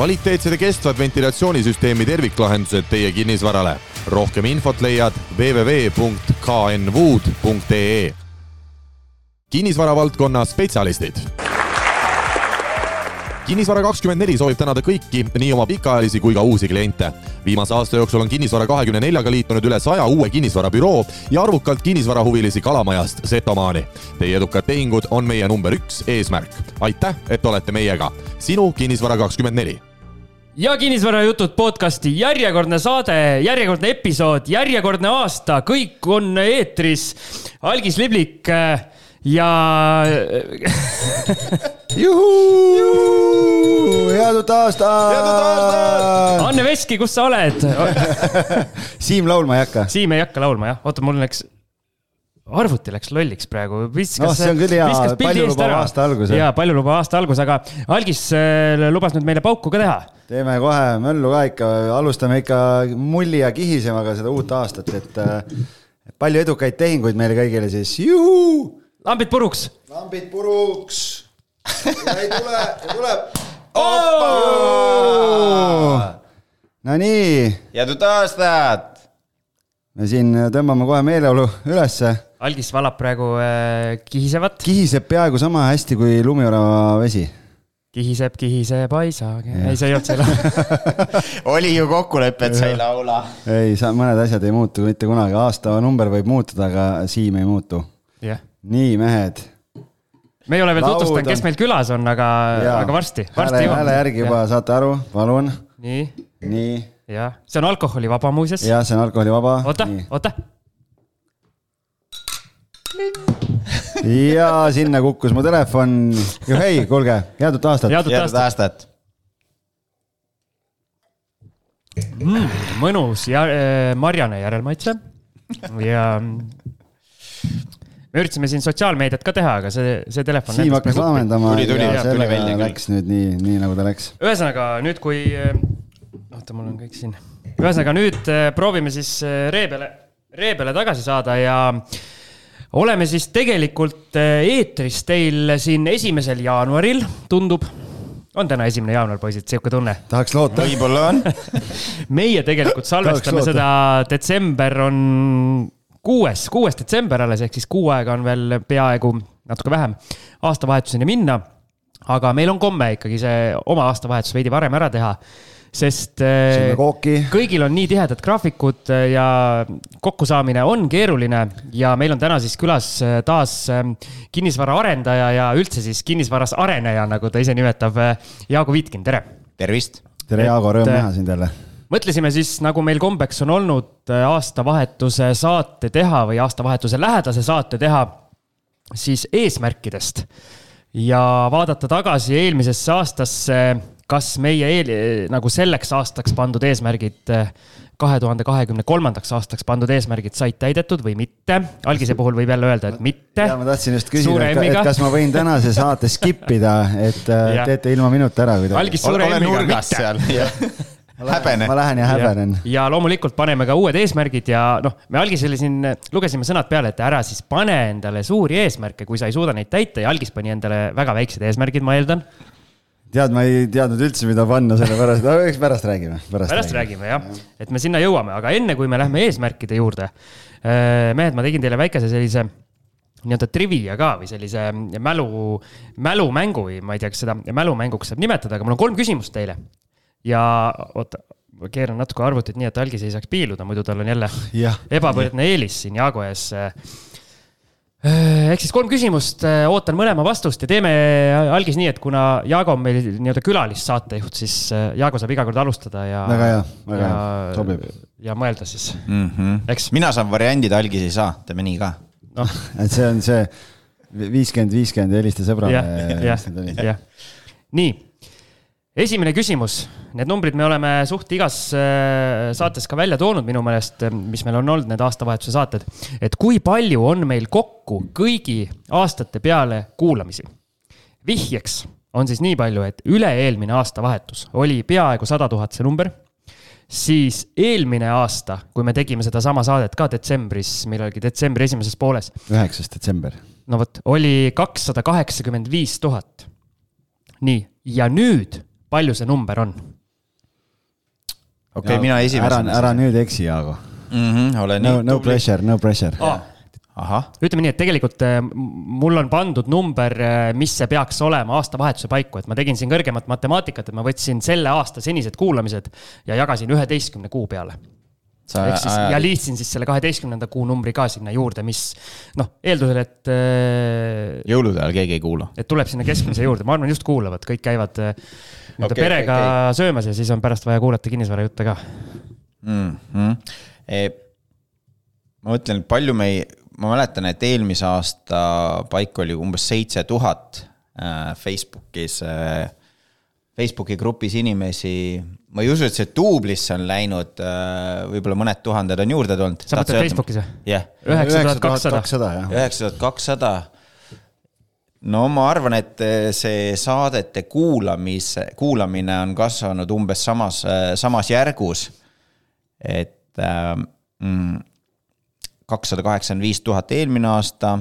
kvaliteetsed ja kestvad ventilatsioonisüsteemi terviklahendused teie kinnisvarale. rohkem infot leiad www.knwood.ee. kinnisvara valdkonna spetsialistid kinnisvara kakskümmend neli soovib tänada kõiki, nii oma pikaajalisi kui ka uusi kliente. viimase aasta jooksul on Kinnisvara kahekümne neljaga liitunud üle saja uue kinnisvarabüroo ja arvukalt kinnisvarahuvilisi Kalamajast Setomaani. Teie edukad tehingud on meie number üks eesmärk. aitäh, et olete meiega. sinu Kinnisvara kakskümmend neli ja kinnisvarajutud podcasti järjekordne saade, järjekordne episood, järjekordne aasta, kõik on eetris. algis Liblik äh, ja juhuu, head uut aastat. head uut aastat. Anne Veski, kus sa oled Siim laulma ei hakka. Siim ei hakka laulma jah, oota, mul läks, arvuti läks lolliks praegu. noh, see on küll hea, paljulubav aasta algus. jaa, paljulubav aasta algus, aga algis äh, lubas nüüd meile pauku ka teha. teeme kohe möllu ka ikka, alustame ikka mulli ja kihisemaga seda uut aastat, et äh, palju edukaid tehinguid meile kõigile siis, juhuu. lambid puruks. lambid puruks ei tule, ei tule. Nonii. head uut aastat. Me siin tõmbame kohe meeleolu ülesse. algis valab praegu äh, kihisevat. kihiseb peaaegu sama hästi kui lumiorava vesi kihiseb, kihiseb aisage, ei, see ei olnud see laul oli ju kokkulepe, et sa ei laula. ei, sa, mõned asjad ei muutu mitte kunagi, aastanumber võib muutuda, aga Siim ei muutu yeah.. nii, mehed me ei ole veel tutvustanud, kes meil külas on, aga, aga varsti, varsti jõuame. hääle järgi juba ja. saate aru, palun. nii. nii. Jah, see on alkoholivaba muuseas. jah, see on alkoholivaba. oota, oota. ja sinna kukkus mu telefon. hei, kuulge, head uut aastat. head uut aastat mm,. mõnus ja äh, marjane järelmaitse ja me üritasime siin sotsiaalmeediat ka teha, aga see, see telefon. Siim hakkas laamendama. tuli, tuli, tuli välja küll. Läks nüüd nii, nii nagu ta läks. ühesõnaga nüüd, kui, oota, mul on kõik siin. ühesõnaga nüüd äh, proovime siis äh, ree peale, ree peale tagasi saada ja oleme siis tegelikult äh, eetris teil siin esimesel jaanuaril, tundub on täna esimene jaanuar, poisid, sihuke tunne? tahaks loota. võib-olla on meie tegelikult salvestame seda, detsember on kuues, kuues detsember alles, ehk siis kuu aega on veel peaaegu natuke vähem aastavahetuseni minna. aga meil on komme ikkagi see oma aastavahetus veidi varem ära teha sest äh, kõigil on nii tihedad graafikud äh, ja kokkusaamine on keeruline. Ja meil on täna siis külas äh, taas kinnisvaraarendaja ja üldse siis kinnisvaras areneja, nagu ta ise nimetab, Jaago Viitkin, tere. tervist. tere, Jaago, rõõm näha sind jälle. mõtlesime siis, nagu meil kombeks on olnud, aastavahetuse saate teha või aastavahetuse lähedase saate teha, siis eesmärkidest. Ja vaadata tagasi eelmisesse aastasse, kas meie eel, nagu selleks aastaks pandud eesmärgid, kahe tuhande kahekümne kolmandaks aastaks pandud eesmärgid said täidetud või mitte. algise puhul võib jälle öelda, et mitte. ja ma tahtsin just küsida, et kas ma võin tänase saate skip ida, et äh, teete ilma minuta ära kuidagi. algis suure M-iga, mitte häbene. ma lähen ja häbenen. ja loomulikult paneme ka uued eesmärgid ja noh, me algisele siin lugesime sõnad peale, et ära siis pane endale suuri eesmärke, kui sa ei suuda neid täita ja algis pani endale väga väiksed eesmärgid, ma eeldan tead, ma ei teadnud üldse, mida panna, sellepärast, eks pärast räägime. pärast, pärast räägime, räägime jah, et me sinna jõuame, aga enne kui me lähme eesmärkide juurde. Äh, mehed, ma tegin teile väikese sellise nii-öelda trivia ka või sellise mälu, mälumängu või ma ei tea, kas seda mälumänguks saab nimetada, aga mul on kolm küsimust teile ja oota, ma keeran natuke arvutit nii, et algis ei saaks piiluda, muidu tal on jälle ebavõrdne eelis siin Jaago ees. Ehk siis kolm küsimust, ootan mõlema vastust ja teeme algis nii, et kuna Jaago on meil nii-öelda külalissaatejuht, siis Jaago saab iga kord alustada ja. väga hea, väga hea, sobib. ja mõelda siis mm, -hmm. eks. mina saan variandid, algis ei saa, teeme nii ka no.. et see on see viiskümmend, viiskümmend helista sõbrale. jah, jah, jah. nii esimene küsimus, need numbrid me oleme suht igas äh, saates ka välja toonud minu meelest, mis meil on olnud need aastavahetuse saated. et kui palju on meil kokku kõigi aastate peale kuulamisi? vihjeks on siis nii palju, et üle-eelmine aastavahetus oli peaaegu sada tuhat see number. siis eelmine aasta, kui me tegime sedasama saadet ka detsembris, millalgi detsembri esimeses pooles. üheksas detsember. no vot, oli kakssada kaheksakümmend viis tuhat. nii, ja nüüd palju see number on? okei, mina ära, esimesena. ära nüüd eksi, Jaago. ole no, nii no tubli. pressure, no pressure. ahah, ütleme nii, et tegelikult äh, mul on pandud number, mis see peaks olema aastavahetuse paiku, et ma tegin siin kõrgemat matemaatikat, et ma võtsin selle aasta senised kuulamised ja jagasin üheteistkümne kuu peale. sa ehk siis ja liitsin siis selle kaheteistkümnenda kuu numbri ka sinna juurde, mis noh, eeldusel, et, jõulude ajal keegi ei kuula. et tuleb sinna keskmise juurde, ma arvan, just kuulavad, kõik käivad äh, nii-öelda Okei, perega okei, söömas ja siis on pärast vaja kuulata kinnisvarajutte ka. mm. -hmm. E, ma mõtlen, palju me ei, ma mäletan, et eelmise aasta paik oli umbes seitse tuhat äh, Facebookis äh,, Facebooki grupis inimesi. ma ei usu, et see duublisse on läinud, võib-olla mõned tuhanded on juurde tulnud. sa mõtled Facebookis või? jah, üheksa tuhat kakssada. üheksa tuhat kakssada. No ma arvan, et see saadete kuulamise, kuulamine on kasvanud umbes samas, samas järgus. et ähm, kakssada kaheksakümmend viis tuhat eelmine aasta.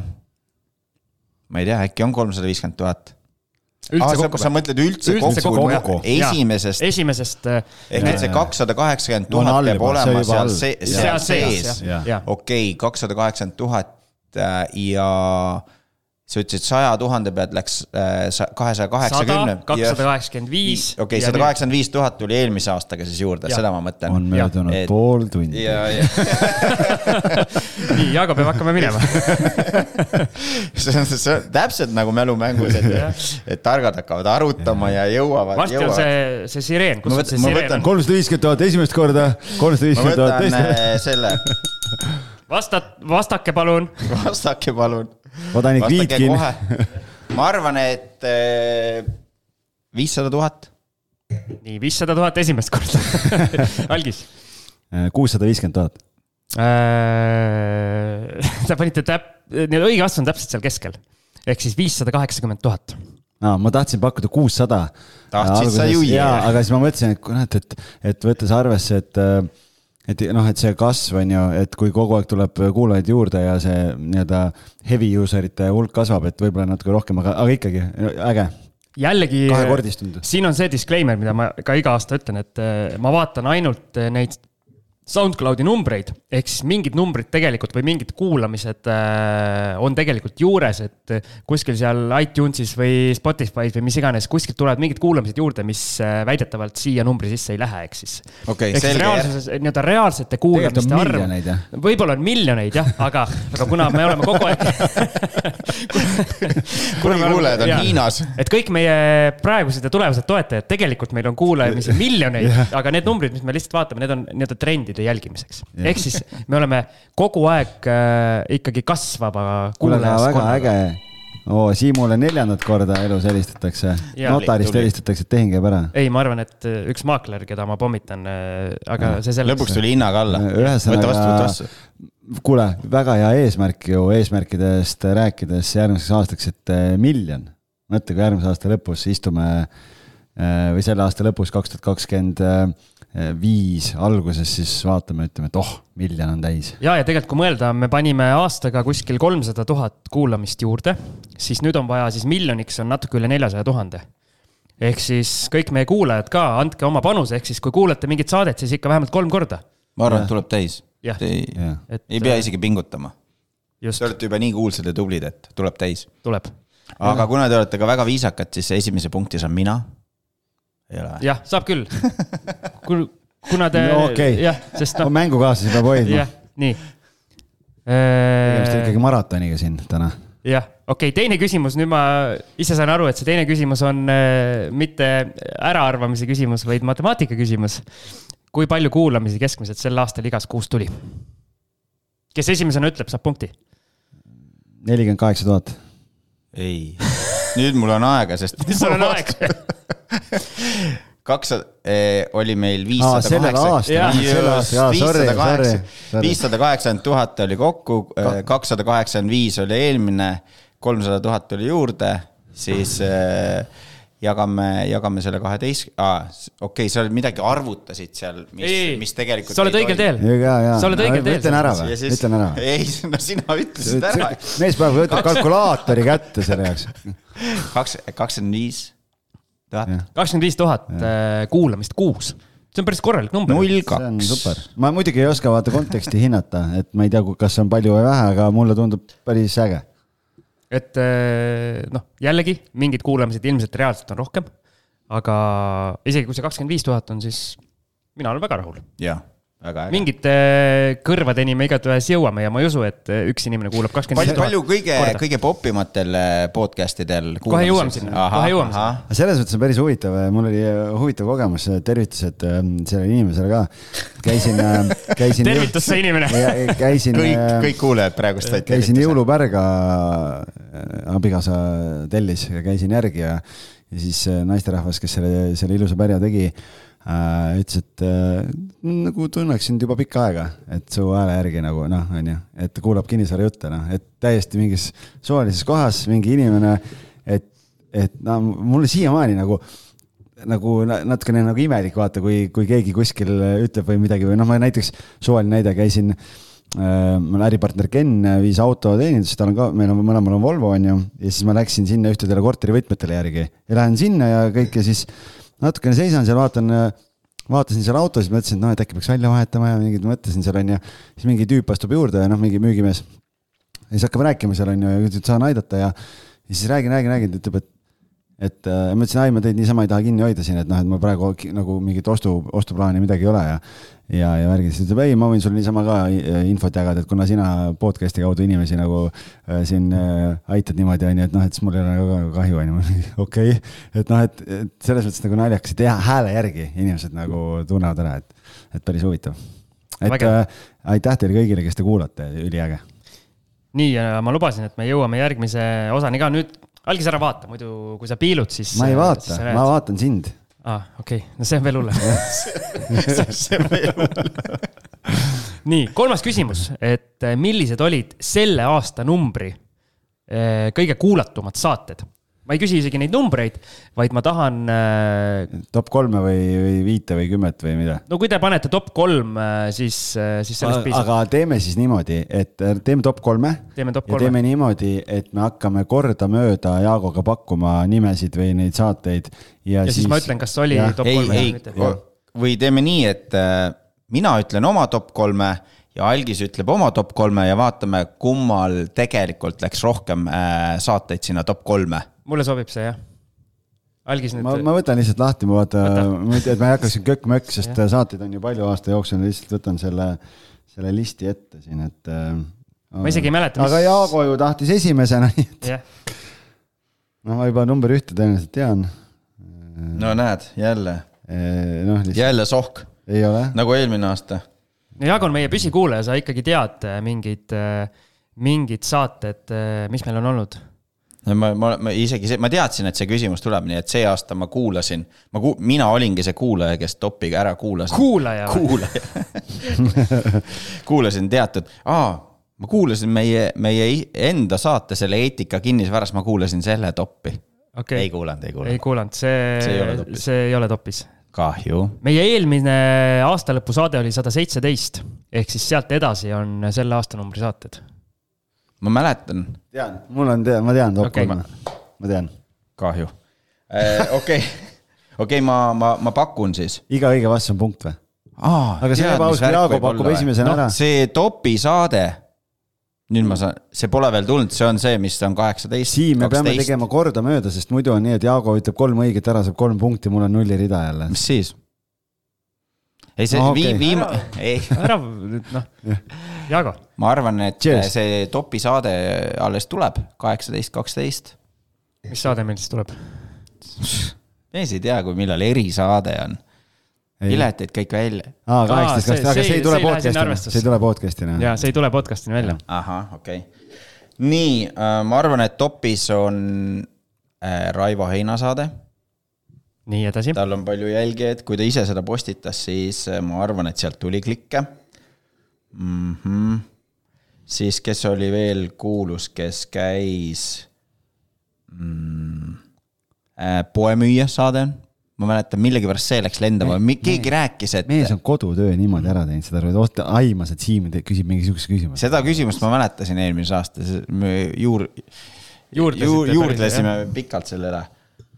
ma ei tea, äkki on kolmsada viiskümmend tuhat. üldse sa, kokku sa mõtled üldse, üldse kokku, kokku, esimesest esimesest. äh, ehk et see kakssada kaheksakümmend tuhat peab olema seal sees, okei, kakssada kaheksakümmend tuhat äh, ja sa ütlesid saja tuhande pealt läks äh, kahesaja kaheksakümne. kakssada kaheksakümmend viis. okei, sada kaheksakümmend viis tuhat tuli eelmise aastaga siis juurde, seda ma on mõtlen. möödunud Et- pool tundi. ja, ja nii, Jaago peab hakkama minema. see on, see on täpselt nagu mälumängus, et, et targad hakkavad arutama ja jõuavad. varsti on see, see sireen, kus Ma on see sireen on? kolmsada viiskümmend tuhat esimest korda, kolmsada viiskümmend tuhat teist. äh, selle, vasta, vastake palun. vastake palun. Odanik vastage Viitkin. ma arvan, et äh, viissada tuhat. nii, viissada tuhat esimest korda. algis. kuussada viiskümmend tuhat. Te panite täp-, nii-öelda õige vastus on täpselt seal keskel. ehk siis viissada kaheksakümmend tuhat. no ma tahtsin pakkuda kuussada. Tahtsid sa juia? aga siis ma mõtlesin, et kurat, et, et võttes arvesse, et et noh, et see kasv on ju, et kui kogu aeg tuleb kuulajaid juurde ja see nii-öelda heavy user ite hulk kasvab, et võib-olla natuke rohkem, aga, aga ikkagi äge, jällegi. siin on see disclaimer, mida ma ka iga aasta ütlen, et eh, ma vaatan ainult eh, neid SoundCloudi numbreid, ehk siis mingid numbrid tegelikult või mingid kuulamised äh, on tegelikult juures, et eh, kuskil seal iTunesis või Spotify's või mis iganes, kuskilt tulevad mingid kuulamised juurde, mis äh, väidetavalt siia numbri sisse ei lähe, ehk siis. Okei, ehk siis selge. reaalsuses nii-öelda reaalsete kuulamiste arv võib-olla on miljoneid jah, aga, aga kuna me oleme kogu aeg Põhikuulajad on Hiinas. et kõik meie praegused ja tulevased toetajad, tegelikult meil on kuulamisi miljoneid, aga need numbrid, mis me lihtsalt vaatame, need on nii-öelda trendide jälgimiseks. ehk siis me oleme kogu aeg äh, ikkagi kasvava aga väga kuulajaskonnaga. äge. oo, Siimule neljandat korda elus helistatakse, notarist helistatakse, et tehing käib ära. ei, ma arvan, et äh, üks maakler, keda ma pommitan, aga see selleks. lõpuks tuli hinnaga alla. ühesõnaga kuule, väga hea eesmärk ju eesmärkidest rääkides järgmiseks aastaks, et eh, miljon. mõtle, kui järgmise aasta lõpus istume või selle aasta lõpus, kaks tuhat kakskümmend viis alguses, siis vaatame, ütleme, et oh, miljon on täis. ja, ja tegelikult, kui mõelda, me panime aastaga kuskil kolmsada tuhat kuulamist juurde, siis nüüd on vaja siis miljoniks on natuke üle neljasaja tuhande. ehk siis kõik meie kuulajad ka, andke oma panuse, ehk siis kui kuulate mingit saadet, siis ikka vähemalt kolm korda. ma arvan, et tuleb täis. Ei et ei pea isegi pingutama. just Te, olete juba nii kuulsad ja tublid, et tuleb täis. tuleb. aga kuna te olete ka väga viisakad, siis esimese punkti saan mina. jah, saab küll. kuna te no okei jah, sest okay., noh, mängukaaslasi peab hoidma jah, nii. tegemist on ikkagi maratoniga siin täna. jah, okei okay,, teine küsimus, nüüd ma ise saan aru, et see teine küsimus on äh, mitte äraarvamise küsimus, vaid matemaatika küsimus. kui palju kuulamisi keskmiselt sel aastal igas kuus tuli? kes esimesena ütleb, saab punkti. nelikümmend kaheksa tuhat. ei, nüüd mul on aega, sest. sul on aeg. kakssada eh,, oli meil viissada sorry. viissada kaheksakümmend tuhat oli kokku, kakssada kaheksakümmend viis oli eelmine, kolmsada tuhat tuli juurde, siis eh, jagame, jagame selle kaheteist, okei okay,, sa midagi arvutasid seal, mis mis tegelikult. sa oled õigel teel. ja, ja, Sa oled õigel teel ütlen ära või ütlen ära. ei, no sina ütlesid ära. mees peab võtma kalkulaatori kätte selle jaoks. kaks, kakskümmend viis, tuhat, kakskümmend viis tuhat äh, kuulamist kuus, see on päris korralik number. null see on kaks. super, ma muidugi ei oska vaata konteksti hinnata, et ma ei tea, kas see on palju või vähe, aga mulle tundub päris äge. et äh, noh, jällegi mingid kuulamised ilmselt reaalselt on rohkem. aga isegi kui see kakskümmend viis tuhat on, siis mina olen väga rahul. jah. Mingite kõrvadeni me igatahes jõuame ja ma ei usu, et äh, üks inimene kuulab kakskümmend palju, viis palju tuhat. kõige kõige popimatel äh, podcast idel. Kohe jõuame sinna, kohe jõuame sinna. aga selles mõttes on päris huvitav, mul oli äh, huvitav kogemus, tervitused äh, sellele inimesele ka. käisin, käisin. tervitus, see inimene. käisin. kõik, kõik kuulajad praegust said käisin. jõulupärga, abikaasa tellis ja käisin järgi ja, ja siis äh, naisterahvas, kes selle, selle ilusa pärja tegi äh,, ütles, et äh, nagu tunneks sind juba pikka aega, et su hääle järgi nagu noh, onju, et kuulab kinnisvara jutte, noh, et täiesti mingis suvalises kohas mingi inimene, et, et no mulle siiamaani nagu nagu na- natukene nagu imelik vaata, kui, kui keegi kuskil ütleb või midagi või noh, ma näiteks suvaline näide käisin äh, mul äripartner Ken viis auto teenindusse, tal on ka, meil on mõlemal on Volvo on ju, ja siis ma läksin sinna ühtedele korterivõtmetele järgi. Ja lähen sinna ja kõik ja siis natukene seisan seal, vaatan, vaatasin seal auto, siis mõtlesin, et noh, et äkki peaks välja vahetama ja mingid mõtlesin seal onju, siis mingi tüüp astub juurde ja noh, mingi müügimees. Ja siis hakkame rääkima seal onju ja ütleb, et saan aidata ja, ja siis räägin, räägin, räägin, ta ütleb, et et äh, ma ütlesin, ai, ma teid niisama ei taha kinni hoida siin, et noh, et mul praegu nagu mingit ostu, ostuplaani midagi ei ole ja ja, ja värgid, siis ta ütleb, ei, ma võin sulle niisama ka i- infot jagada, et kuna sina podcast'i kaudu inimesi nagu äh, siin äh, aitad niimoodi, onju, et noh, et siis mul ei ole nagu ka kahju, onju, okei. et noh, et, et selles mõttes nagu naljakas, et jah, hääle järgi inimesed nagu tunnevad ära, et, et päris huvitav. et Vägev. äh, aitäh teile kõigile, kes te kuulate, üliäge nii, ja ma lubasin, et me jõuame järgmise osani ka nüüd. Algis ära vaata, muidu kui sa piilud, siis. ma ei vaata, ma vaatan sind. aa, okei, no see on veel hullem. nii, kolmas küsimus, et eh, millised olid selle aasta numbri eh, kõige kuulatumad saated? Ma ei küsi isegi neid numbreid, vaid ma tahan, top kolme või, või viite või kümmet või mida? no kui te panete top kolm, siis, siis sellest piisab. aga teeme siis niimoodi, et äh, teeme top kolme teeme top ja kolme teeme. niimoodi, et me hakkame kordamööda Jaagoga pakkuma nimesid või neid saateid ja, ja siis ma ütlen, kas oli Jah. top ei, kolm või ei mitte. või teeme nii, et äh, mina ütlen oma top kolme ja Algis ütleb oma top kolme ja vaatame, kummal tegelikult läks rohkem äh, saateid sinna top kolme. Mulle sobib see jah. algis nüüd ma, ma võtan lihtsalt lahti, ma vaata Võta., et ma ei hakka siin kökk-mökk, sest saateid on ju palju aasta jooksul, lihtsalt võtan selle, selle listi ette siin, et. Ma isegi ei mäleta, mis- aga Jaago ju tahtis esimesena, nii et jah, noh, ma juba number ühte tõenäoliselt tean. no näed, jälle, noh, lihtsalt jälle sohk, ei ole. nagu eelmine aasta. no Jaak on meie püsikuulaja, sa ikkagi tead äh, mingid, mingid saated, mis meil on olnud. ma, ma, ma isegi, ma teadsin, et see küsimus tuleb, nii et see aasta ma kuulasin, ma ku-, mina olingi see kuulaja, kes topiga ära kuulas. kuulaja või? kuulaja. kuulasin teatud, aa, ma kuulasin meie, meie enda saate, selle eetika kinnisvaras, ma kuulasin selle toppi okei ei, kuulanud, ei ei kuulanud. kuulanud, see, See ei ole topis. see ei ole topis. kahju. meie eelmine aastalõpusaade oli sada seitseteist ehk siis sealt edasi on selle aastanumbri saated. Ma mäletan, tean, mul on, ma tean top Okei. kolme, ma tean. kahju. okei, okei, ma, ma, ma pakun siis. iga õige vastus on punkt või? aga aga see ebaaus, kui Jaago pakub esimesena ära. see topi saade, nüüd ma saan, see pole veel tulnud, see on see, mis on kaheksateist. Siim, me peame tegema kordamööda, sest muidu on nii, et Jaago ütleb kolm õiget ära, saab kolm punkti, mul on nullirida jälle. mis siis? ei, see No okay. vii-, viima-, ei, ära nüüd noh, Jaago, ma arvan, et Cheers. see topi saade alles tuleb, kaheksateist, kaksteist. mis saade meil siis tuleb? mees ei tea, kui millal erisaade on. piletid kõik välja. aa, kaheksateist, kaksteist, aga see ei tule podcast'ina, see ei tule podcast'ina. ja see ei tule podcast'ini välja. ahah, okei okay.. nii äh,, ma arvan, et topis on äh, Raivo Heina saade. Nii edasi. tal on palju jälgijaid, kui ta ise seda postitas, siis äh, ma arvan, et sealt tuli klikke mm. -hmm. siis, kes oli veel kuulus, kes käis mm,? poemüüja saade on, ma mäletan, millegipärast see läks lendama, keegi rääkis, et mees on kodutöö niimoodi ära teinud, saad aru, et aimas, et Siim te- küsib mingisuguse küsimuse. seda küsimust ma mäletasin eelmise aasta, me juur-, Juurdlesite juur, juurdlesime pikalt selle üle.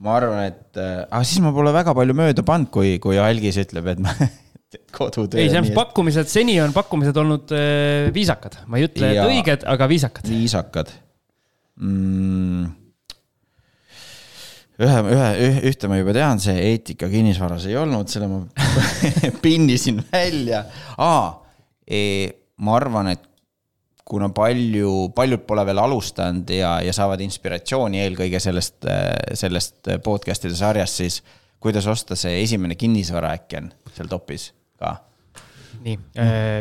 Ma arvan, et äh,, aga siis ma pole väga palju mööda pannud, kui, kui Algis ütleb, et ma kodutöö. ei, see on pakkumised, seni on pakkumised olnud äh, viisakad, ma ei ütle, et Ja- õiged, aga viisakad. viisakad mm.. ühe, ühe, ühte ma juba tean, see eetika kinnisvaras ei olnud, selle ma pinnisin välja. aa, ma arvan, et kuna palju, paljud pole veel alustanud ja, ja saavad inspiratsiooni eelkõige sellest, sellest podcast'ide sarjast, siis kuidas osta see esimene kinnisvara äkki on seal topis ka nii,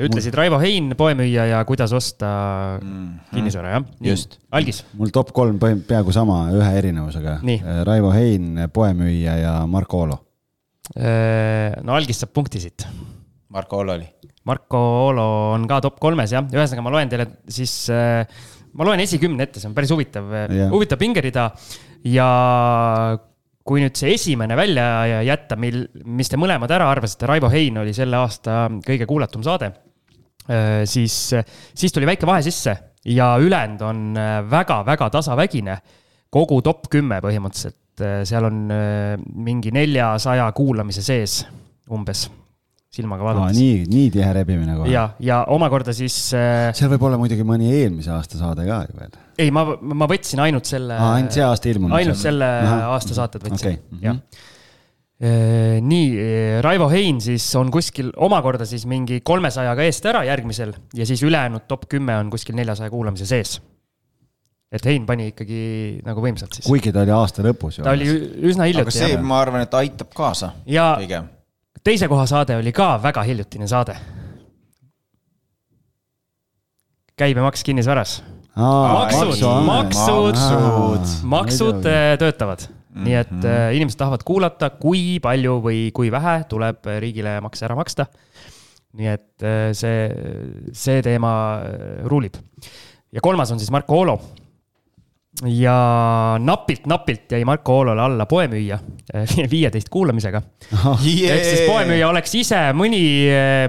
ütlesid Raivo Hein, poemüüja ja kuidas osta kinnisvara, jah? Just. algis, mul top kolm põhim- peaaegu sama, ühe erinevusega. Raivo Hein, poemüüja ja Marko Olo. no algis saab punkti siit Marko Olo oli. Marko Olo on ka top kolmes jah, ühesõnaga ma loen teile siis, ma loen esikümne ette, see on päris huvitav Jah., huvitav pingerida. ja kui nüüd see esimene välja jätta, mil, mis te mõlemad ära arvasite, Raivo Hein oli selle aasta kõige kuulatum saade. siis, siis tuli väike vahe sisse ja ülejäänud on väga-väga tasavägine. kogu top kümme põhimõtteliselt, seal on äh, mingi neljasaja kuulamise sees umbes, silmaga vaadates. nii, nii tihe rebimine kohe. ja, ja omakorda siis äh,, seal võib olla muidugi mõni eelmise aasta saade ka ju veel. ei, ma, ma võtsin ainult selle. ainult see aasta ilmunud. ainult selle aasta saated võtsin Okei, mhm. jah. nii, Raivo Hein siis on kuskil omakorda siis mingi kolmesajaga eest ära järgmisel ja siis ülejäänud top kümme on kuskil neljasaja kuulamise sees. et Hein pani ikkagi nagu võimsalt siis. kuigi ta oli aasta lõpus ju. ta oli üsna aga hiljuti see, jah. ma arvan, et aitab kaasa ja. Teise koha saade oli ka väga hiljutine saade. käibemaks kinnisvaras. maksud, maksud, maksud äh, töötavad. nii et Mhm. äh, inimesed tahavad kuulata, kui palju või kui vähe tuleb riigile makse ära maksta. nii et äh, see, see teema äh, ruulib. ja kolmas on siis Marko Oolo. Ja napilt-napilt jäi Marko Oolole alla poemüüja äh, viieteist kuulamisega. ehk siis poemüüja oleks ise mõni,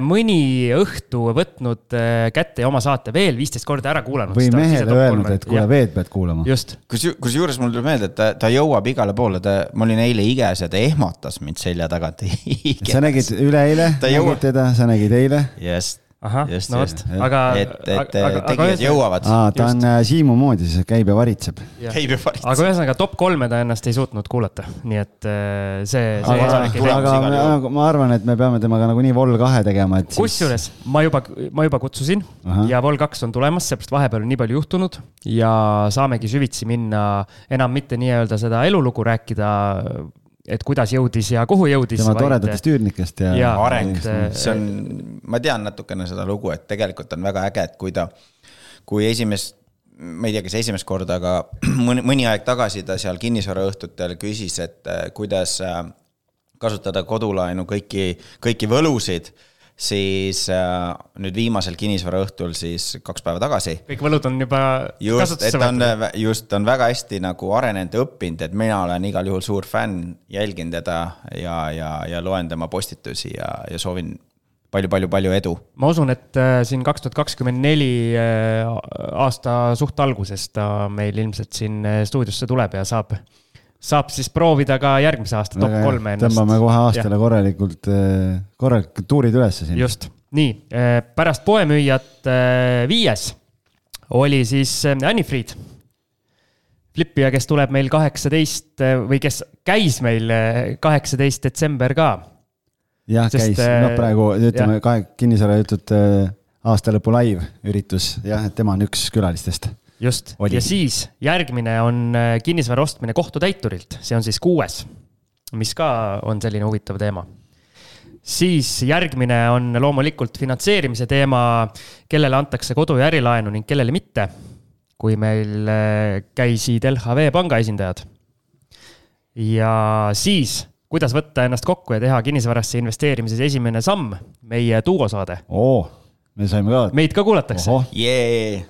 mõni õhtu võtnud äh, kätte ja oma saate veel viisteist korda ära kuulanud. või mehele öelnud, et kuule, veel pead kuulama. just, kus, kusjuures mul tuleb meelde, et ta, ta jõuab igale poole, ta, ma olin eile iges ja ta ehmatas mind selja tagant. sa nägid üleeile, Ta jõuab. nägid teda, sa nägid eile. just, ahah, Just, no just. vot, aga. et, et tegijad jõuavad. aa, ta on äh, Siimu moodi, siis käib ja varitseb. käib ja aga varitseb. ühesõnaga top kolme ta ennast ei suutnud kuulata, nii et äh, see, see aga, aga ma, nagu ma arvan, et me peame temaga nagunii Vol kahe tegema, et siis. kusjuures ma juba, ma juba kutsusin Ahah. ja Vol kaks on tulemas, seepärast vahepeal on nii palju juhtunud ja saamegi süvitsi minna, enam mitte nii-öelda seda elulugu rääkida, et kuidas jõudis ja kuhu jõudis. tema toredatest üürnikest ja, Jaa. areng see on, ma tean natukene seda lugu, et tegelikult on väga äge, et kui ta, kui esimest, ma ei tea, kas esimest korda, aga mõni, mõni aeg tagasi ta seal kinnisvaraõhtutel küsis, et äh, kuidas äh, kasutada kodulaenu kõiki, kõiki võlusid, siis äh, nüüd viimasel kinnisvaraõhtul siis kaks päeva tagasi kõik võlud on juba just, et on võetud. just, on väga hästi nagu arenenud ja õppinud, et mina olen igal juhul suur fänn, jälgin teda ja, ja, ja loen tema postitusi ja, ja soovin palju-palju-palju edu. ma usun, et äh, siin kaks tuhat kakskümmend neli äh, aasta suht alguses ta meil ilmselt siin äh, stuudiosse tuleb ja saab, saab siis proovida ka järgmise aasta top kolme ennast. tõmbame kohe aastale korralikult, korralikult tuurid ülesse siin. just, nii, pärast poemüüjat äh, viies oli siis Anni-Fried. Flippija, kes tuleb meil kaheksateist või kes käis meil kaheksateist detsember ka. jah, käis, noh praegu ütleme kahe kinnisvarajutud aastalõpu live üritus, jah, et tema on üks külalistest. just, ja siis järgmine on äh, kinnisvara ostmine kohtutäiturilt, see on siis kuues, mis ka on selline huvitav teema. siis järgmine on loomulikult finantseerimise teema, kellele antakse kodu- ja ärilaenu ning kellele mitte. kui meil äh, käisid LHV panga esindajad. ja siis, kuidas võtta ennast kokku ja teha kinnisvarasse investeerimises esimene samm, meie duosaade, oo, me saime ka. meid ka kuulatakse jee,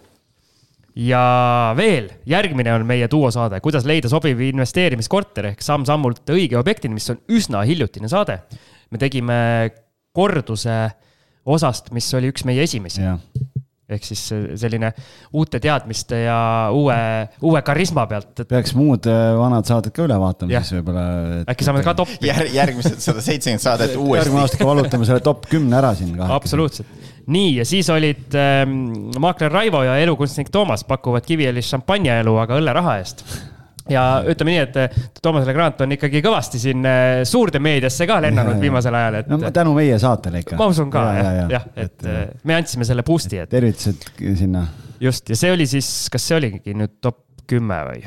ja veel, järgmine on meie duosaade, kuidas leida sobiv investeerimiskorter ehk samm-sammult õige objektini, mis on üsna hiljutine saade. me tegime korduse osast, mis oli üks meie esimesi. Ehk siis selline uute teadmiste ja uue, uue karisma pealt et.... peaks muud äh, vanad saated ka üle vaatama ja. siis võib-olla. äkki saame ka top'i Jär,. järgmised sada seitsekümmend saadet uuesti. järgmine aasta valutame selle top kümne ära siin. absoluutselt. nii, ja siis olid ähm, maakler Raivo ja elukunstnik Toomas pakuvad Kiviõlis šampanjaelu, aga õlleraha eest ja ütleme nii, et Toomas Legrand on ikkagi kõvasti siin äh, suurde meediasse ka lennanud ja, viimasel ajal, et. no tänu meie saatele ikka. ma usun ka ja, jah, jah, et, et äh, me andsime selle boost'i, et. tervitused sinna. just, ja see oli siis, kas see oligi nüüd top kümme või?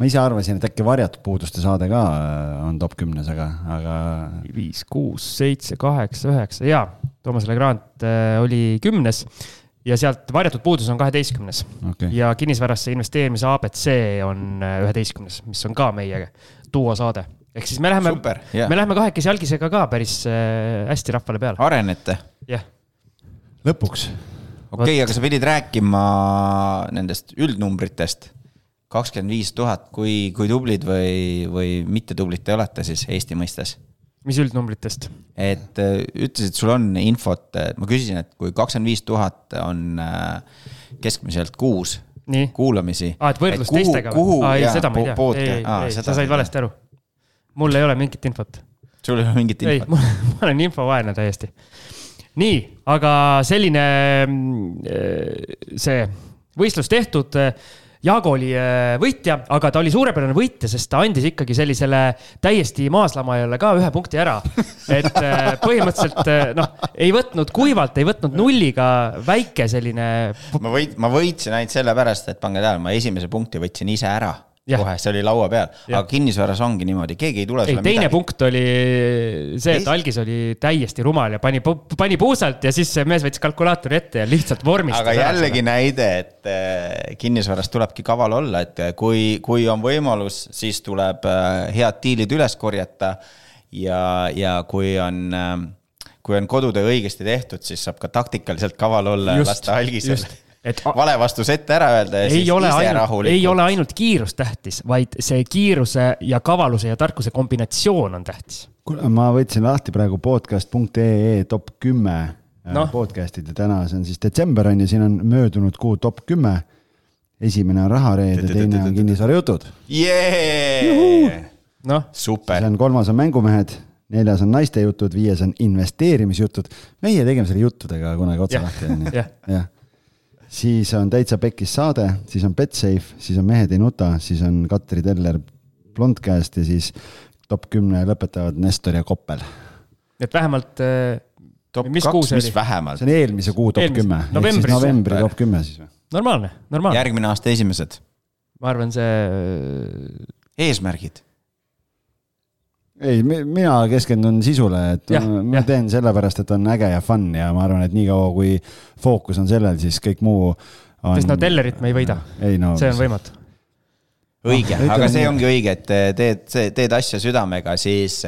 ma ise arvasin, et äkki varjatud puuduste saade ka äh, on top kümnes, aga, aga. viis, kuus, seitse, kaheksa, üheksa ja Toomas Legrand oli kümnes ja sealt varjatud puudus on kaheteistkümnes okay. ja kinnisvarasse investeerimise abc on äh, üheteistkümnes, mis on ka meie duosaade. ehk siis me läheme, yeah. me läheme kahekesi algisega ka päris äh, hästi rahvale peale. arenete? jah yeah.. lõpuks. okei okay,, aga sa pidid rääkima nendest üldnumbritest. kakskümmend viis tuhat, kui, kui tublid või, või mittetublid te olete siis Eesti mõistes? Mis üldnumbritest? et äh, ütlesid, sul on infot, ma küsisin, et kui kakskümmend viis tuhat on äh, keskmiselt kuus Nii. kuulamisi. aa, et võrdlus et kuhu, teistega või? aa, ei, seda ma ei tea. ei, ei, ei, sa said valesti aru. mul ei ole mingit infot. sul ei ole mingit infot? ma olen infovaene täiesti. nii, aga selline mm, see võistlus tehtud Jaago oli äh, võitja, aga ta oli suurepärane võitja, sest ta andis ikkagi sellisele täiesti maaslamajale ka ühe punkti ära. et äh, põhimõtteliselt äh, noh, ei võtnud kuivalt, ei võtnud nulliga, väike selline. ma võit-, ma võitsin ainult sellepärast, et pange tähele, ma esimese punkti võtsin ise ära kohe, see oli laua peal, aga kinnisvaras ongi niimoodi, keegi ei tule sulle ei, teine midagi. punkt oli see, et algis oli täiesti rumal ja pani, pani puusalt ja siis mees võttis kalkulaatori ette ja lihtsalt vormistas. aga jällegi seda. näide, et äh, kinnisvaras tulebki kaval olla, et äh, kui, kui on võimalus, siis tuleb äh, head diilid üles korjata. ja, ja kui on kui on kodutöö õigesti tehtud, siis saab ka taktikaliselt kaval olla just, ja lasta algisel et vale vastus ette ära öelda ja ei siis ise ainult, rahulikult. ei ole ainult kiirus tähtis, vaid see kiiruse ja kavaluse ja tarkuse kombinatsioon on tähtis. kuule, ma võtsin lahti praegu podcast.ee top kümme no. podcast'id ja täna see on siis detsember on ju, siin on möödunud kuu top kümme. esimene on Rahareed ja teine on Kinnisvarajutud. noh, super. siis on kolmas on Mängumehed neljas on naiste jutud, viies on investeerimisjutud. meie tegime selle juttudega kunagi otsa lahti, on ju. jah siis on Täitsa Pekkis saade, siis on Betsafe, siis on Mehed ei nuta, siis on Katri Teller Blondcast ja siis top kümne lõpetavad Nestor ja Koppel. et vähemalt äh, top mis kaks, mis vähemalt? see on eelmise kuu top kümme. novembris. novembri top kümme siis või? normaalne, normaalne. järgmine aasta esimesed. ma arvan, see. eesmärgid ei, mina keskendun sisule, et ja, ma ja. teen sellepärast, et on äge ja fun ja ma arvan, et niikaua kui fookus on sellel, siis kõik muu on.... sest no Tellerit me ei võida. No, see on võimatu. õige no,, aga see ongi õige, et teed, teed asja südamega, siis,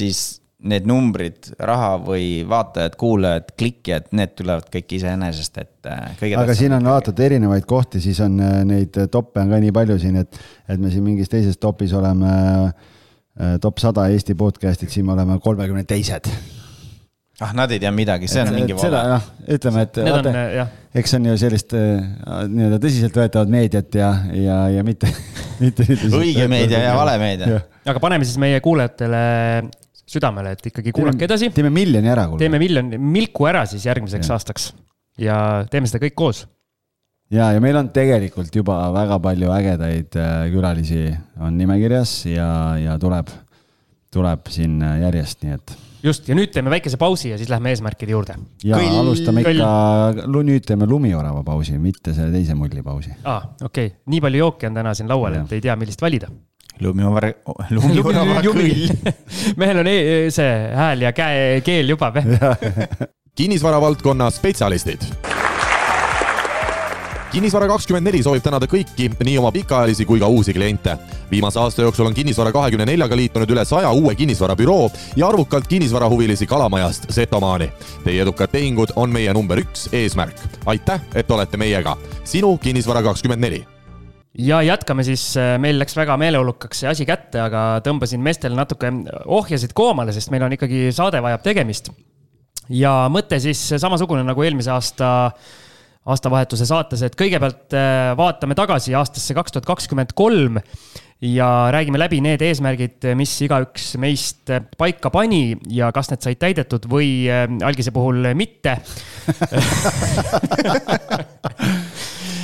siis need numbrid, raha või vaatajad, kuulajad, klikijad, need tulevad kõik iseenesest, et kõige aga siin on vaatad erinevaid kohti, siis on neid toppe on ka nii palju siin, et, et me siin mingis teises topis oleme Äh, top sada Eesti podcast'id, siin me oleme kolmekümne teised. ah, nad ei tea midagi, see on et, mingi vale. noh, ütleme, et vaata, eks on ju sellist äh, nii-öelda tõsiseltvõetavat meediat ja, ja, ja mitte, mitte. õige meedia ja vale meedia. aga paneme siis meie kuulajatele südamele, et ikkagi kuulake edasi. teeme miljoni ära. teeme miljoni, milku ära siis järgmiseks ja. aastaks ja teeme seda kõik koos ja, ja meil on tegelikult juba väga palju ägedaid äh, külalisi on nimekirjas ja, ja tuleb, tuleb siin äh, järjest, nii et. just, ja nüüd teeme väikese pausi ja siis lähme eesmärkide juurde. ja Kõll, alustame kõll. ikka, nüüd teeme lumiorava pausi, mitte selle teise mulli pausi. aa ah,, okei okay., nii palju jooke on täna siin laual, et ei tea, millist valida lumiorava, lumiorava kõll mehel on e see hääl ja käe, keel juba pehme kinnisvara valdkonna spetsialistid kinnisvara kakskümmend neli soovib tänada kõiki, nii oma pikaajalisi kui ka uusi kliente. viimase aasta jooksul on Kinnisvara kahekümne neljaga liitunud üle saja uue kinnisvarabüroo ja arvukalt kinnisvarahuvilisi Kalamajast Setomaani. Teie edukad tehingud on meie number üks eesmärk. aitäh, et olete meiega. sinu Kinnisvara kakskümmend neli ja jätkame siis, meil läks väga meeleolukaks see asi kätte, aga tõmbasin meestele natuke ohjasid koomale, sest meil on ikkagi saade vajab tegemist. ja mõte siis samasugune nagu eelmise aasta aastavahetuse saates, et kõigepealt äh, vaatame tagasi aastasse kaks tuhat kakskümmend kolm ja räägime läbi need eesmärgid, mis igaüks meist paika pani ja kas need said täidetud või äh, algise puhul mitte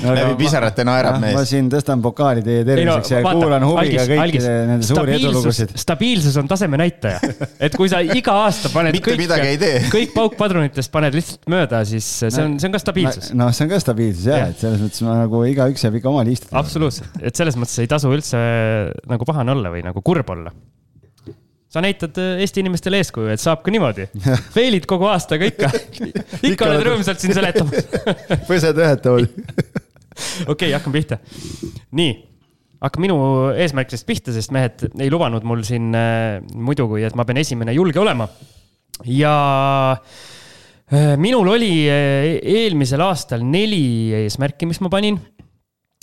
läbi pisarate naerab mees. ma siin tõstan pokaali teie terviseks no, ja vaata, kuulan huviga kõiki nende suuri edulugusid. stabiilsus on taseme näitaja, et kui sa iga aasta paned kõik, kõik paukpadrunitest paned lihtsalt mööda, siis see on, see on ka stabiilsus. noh, see on ka stabiilsus jah ja., et selles mõttes ma nagu igaüks jääb ikka oma liistidele. absoluutselt, et selles mõttes ei tasu üldse nagu pahane olla või nagu kurb olla sa näitad äh, Eesti inimestele eeskuju, et saab ka niimoodi. fail'id kogu aasta, aga ikka, ikka oled rõõmsalt siin seletamas põsed ühetaolt okei hakkame pihta. nii, hakkame minu eesmärkidest pihta, sest mehed ei lubanud mul siin äh, muidu, kui et ma pean esimene julge olema. ja äh, minul oli äh, eelmisel aastal neli eesmärki, mis ma panin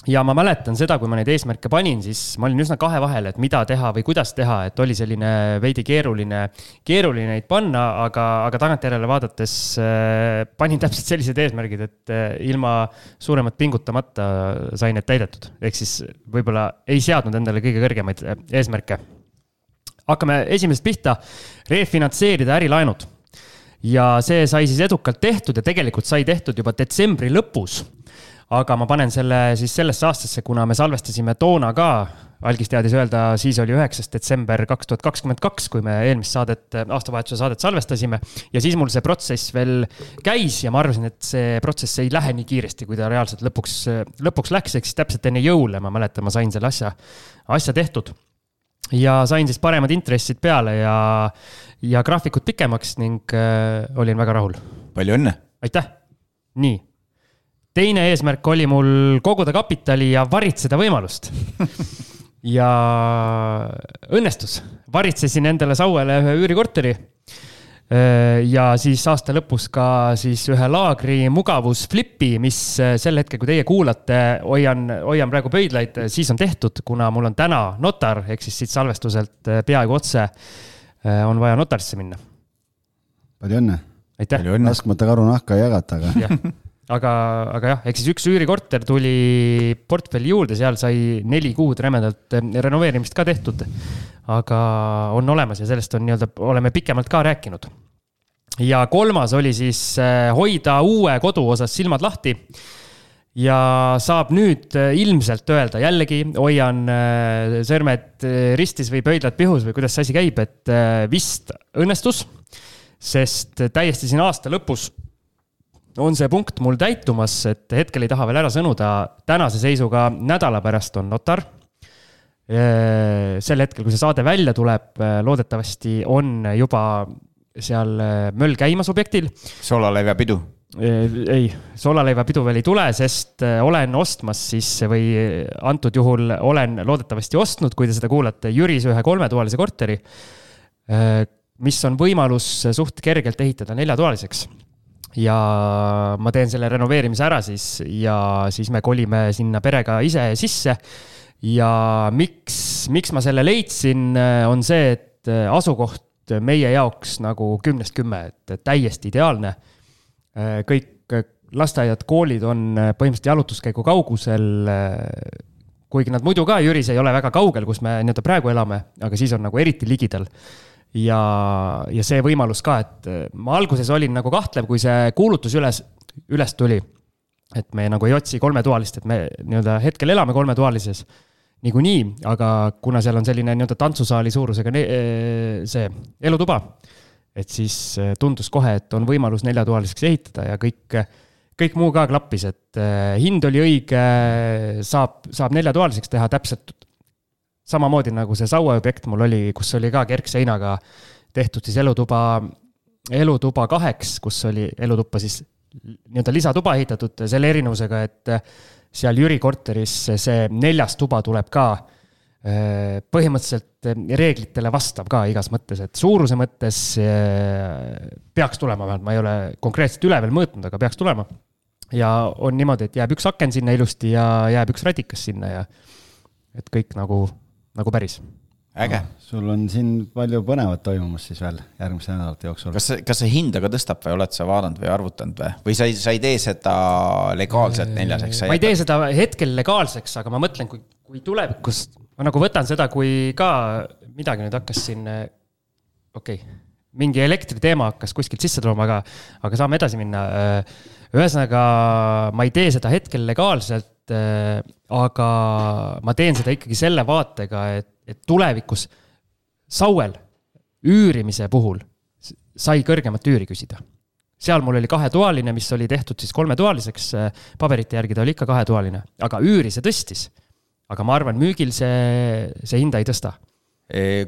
ja ma mäletan seda, kui ma neid eesmärke panin, siis ma olin üsna kahe vahel, et mida teha või kuidas teha, et oli selline veidi keeruline, keeruline neid panna, aga, aga tagantjärele vaadates äh, panin täpselt sellised eesmärgid, et äh, ilma suuremat pingutamata sain need täidetud. ehk siis võib-olla ei seadnud endale kõige kõrgemaid äh, eesmärke. hakkame esimesest pihta, refinantseerida ärilaenud ja see sai siis edukalt tehtud ja tegelikult sai tehtud juba detsembri lõpus aga ma panen selle siis sellesse aastasse, kuna me salvestasime toona ka, algis teadis öelda, siis oli üheksas detsember kaks tuhat kakskümmend kaks, kui me eelmist saadet, aastavahetuse saadet salvestasime. ja siis mul see protsess veel käis ja ma arvasin, et see protsess ei lähe nii kiiresti, kui ta reaalselt lõpuks, lõpuks läks, ehk siis täpselt enne jõule, ma mäletan, ma sain selle asja, asja tehtud ja sain siis paremad intressid peale ja, ja graafikud pikemaks ning äh, olin väga rahul. palju õnne! aitäh! nii teine eesmärk oli mul koguda kapitali ja varitseda võimalust ja õnnestus, varitsesin endale Sauele ühe üürikorteri. ja siis aasta lõpus ka siis ühe laagri mugavusflipi, mis sel hetkel, kui teie kuulate, hoian, hoian praegu pöidlaid, siis on tehtud, kuna mul on täna notar, ehk siis siit salvestuselt peaaegu otse on vaja notarisse minna. palju õnne! aitäh! laskmata karu nahka ei jagata, aga aga, aga jah, ehk siis üks üürikorter tuli portfelli juurde, seal sai neli kuud rämedalt eh, renoveerimist ka tehtud. aga on olemas ja sellest on nii-öelda, oleme pikemalt ka rääkinud. ja kolmas oli siis eh, hoida uue kodu osas silmad lahti. ja saab nüüd eh, ilmselt öelda, jällegi hoian sõrmed ristis või pöidlad pihus või kuidas see asi käib, et vist õnnestus. sest täiesti siin aasta lõpus on see punkt mul täitumas, et hetkel ei taha veel ära sõnuda, tänase seisuga nädala pärast on notar. sel hetkel, kui see saade välja tuleb, loodetavasti on juba seal möll käimas objektil. soolaleivapidu? ei, soolaleivapidu veel ei tule, sest olen ostmas siis või antud juhul olen loodetavasti ostnud, kui te seda kuulate, Jüris ühe kolmetoalise korteri. mis on võimalus suht kergelt ehitada neljatoaliseks ja ma teen selle renoveerimise ära siis ja siis me kolime sinna perega ise sisse. ja miks, miks ma selle leidsin, on see, et asukoht meie jaoks nagu kümnest kümme, et täiesti ideaalne. kõik lasteaiad, koolid on põhimõtteliselt jalutuskäigu kaugusel. kuigi nad muidu ka Jüris ei ole väga kaugel, kus me nii-öelda praegu elame, aga siis on nagu eriti ligidal ja, ja see võimalus ka, et äh, ma alguses olin nagu kahtlev, kui see kuulutus üles, üles tuli. et me nagu ei otsi kolmetoalist, et me nii-öelda hetkel elame kolmetoalises niikuinii, aga kuna seal on selline nii-öelda tantsusaali suurusega äh, see elutuba, et siis äh, tundus kohe, et on võimalus neljatoaliseks ehitada ja kõik, kõik muu ka klappis, et hind oli õige, saab, saab neljatoaliseks teha täpselt samamoodi nagu see Saue objekt mul oli, kus oli ka kergseinaga tehtud siis elutuba, elutuba kaheks, kus oli elutuppa siis nii-öelda lisatuba ehitatud selle erinevusega, et seal Jüri korteris see neljas tuba tuleb ka äh, põhimõtteliselt reeglitele vastab ka igas mõttes, et suuruse mõttes äh, peaks tulema, vähemalt ma ei ole konkreetselt üle veel mõõtnud, aga peaks tulema. ja on niimoodi, et jääb üks aken sinna ilusti ja jääb üks radikas sinna ja et kõik nagu nagu päris. äge. sul on siin palju põnevat toimumas siis veel järgmiste nädalate jooksul. kas see, kas see hinda ka tõstab või oled sa vaadanud või arvutanud või, või sa ei, sa ei tee seda legaalselt neljaseks? ma ei tee seda hetkel legaalseks, aga ma mõtlen, kui, kui tulevikus, ma nagu võtan seda, kui ka midagi nüüd hakkas siin, okei okay,, mingi elektriteema hakkas kuskilt sisse tulema, aga, aga saame edasi minna. ühesõnaga, ma ei tee seda hetkel legaalselt, aga ma teen seda ikkagi selle vaatega, et, et tulevikus Sauel üürimise puhul sai kõrgemat üüri küsida seal mul oli kahetoaline, mis oli tehtud siis kolmetoaliseks, paberite järgi ta oli ikka kahetoaline, aga üüri see tõstis. aga ma arvan, müügil see, see hinda ei tõsta.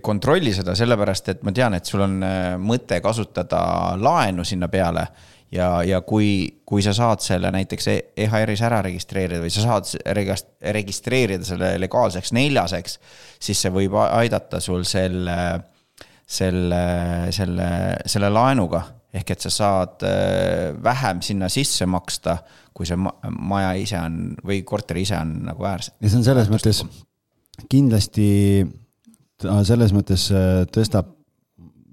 kontrolli seda sellepärast, et ma tean, et sul on äh, mõte kasutada laenu sinna peale ja, ja kui, kui sa saad selle näiteks E- EHR-is ära registreerida või sa saad regast- registreerida selle legaalseks neljaseks, siis see võib aidata sul selle, selle, selle, selle laenuga. ehk et sa saad äh, vähem sinna sisse maksta, kui see ma- maja ise on või korter ise on nagu väärs. ja see on selles mõttes kindlasti ta selles mõttes äh, tõstab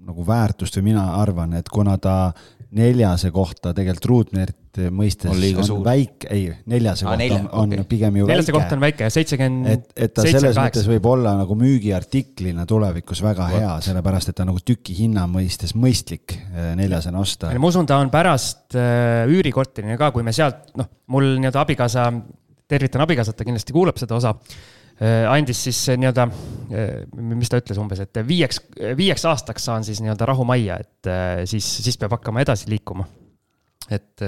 nagu väärtust või mina arvan, et kuna ta neljase kohta tegelikult ruutmeetri mõistes On on väike, ei, neljase kohta nelja, on, on okei. pigem ju neljaste kohta on väike. väike, seitsekümmend et, et ta seitse, selles mõttes kaheksa. võib olla nagu müügiartiklina tulevikus väga hea, sellepärast et ta nagu tüki hinna mõistes mõistlik äh, neljasena osta. ma usun, ta on pärast äh, üürikorterina ka, kui me sealt, noh, mul nii-öelda abikaasa, tervitan abikaasat, ta kindlasti kuulab seda osa andis siis äh, nii-öelda, mis ta ütles umbes, et viieks, viieks aastaks saan siis nii-öelda rahumajja, et äh, siis, siis peab hakkama edasi liikuma. et,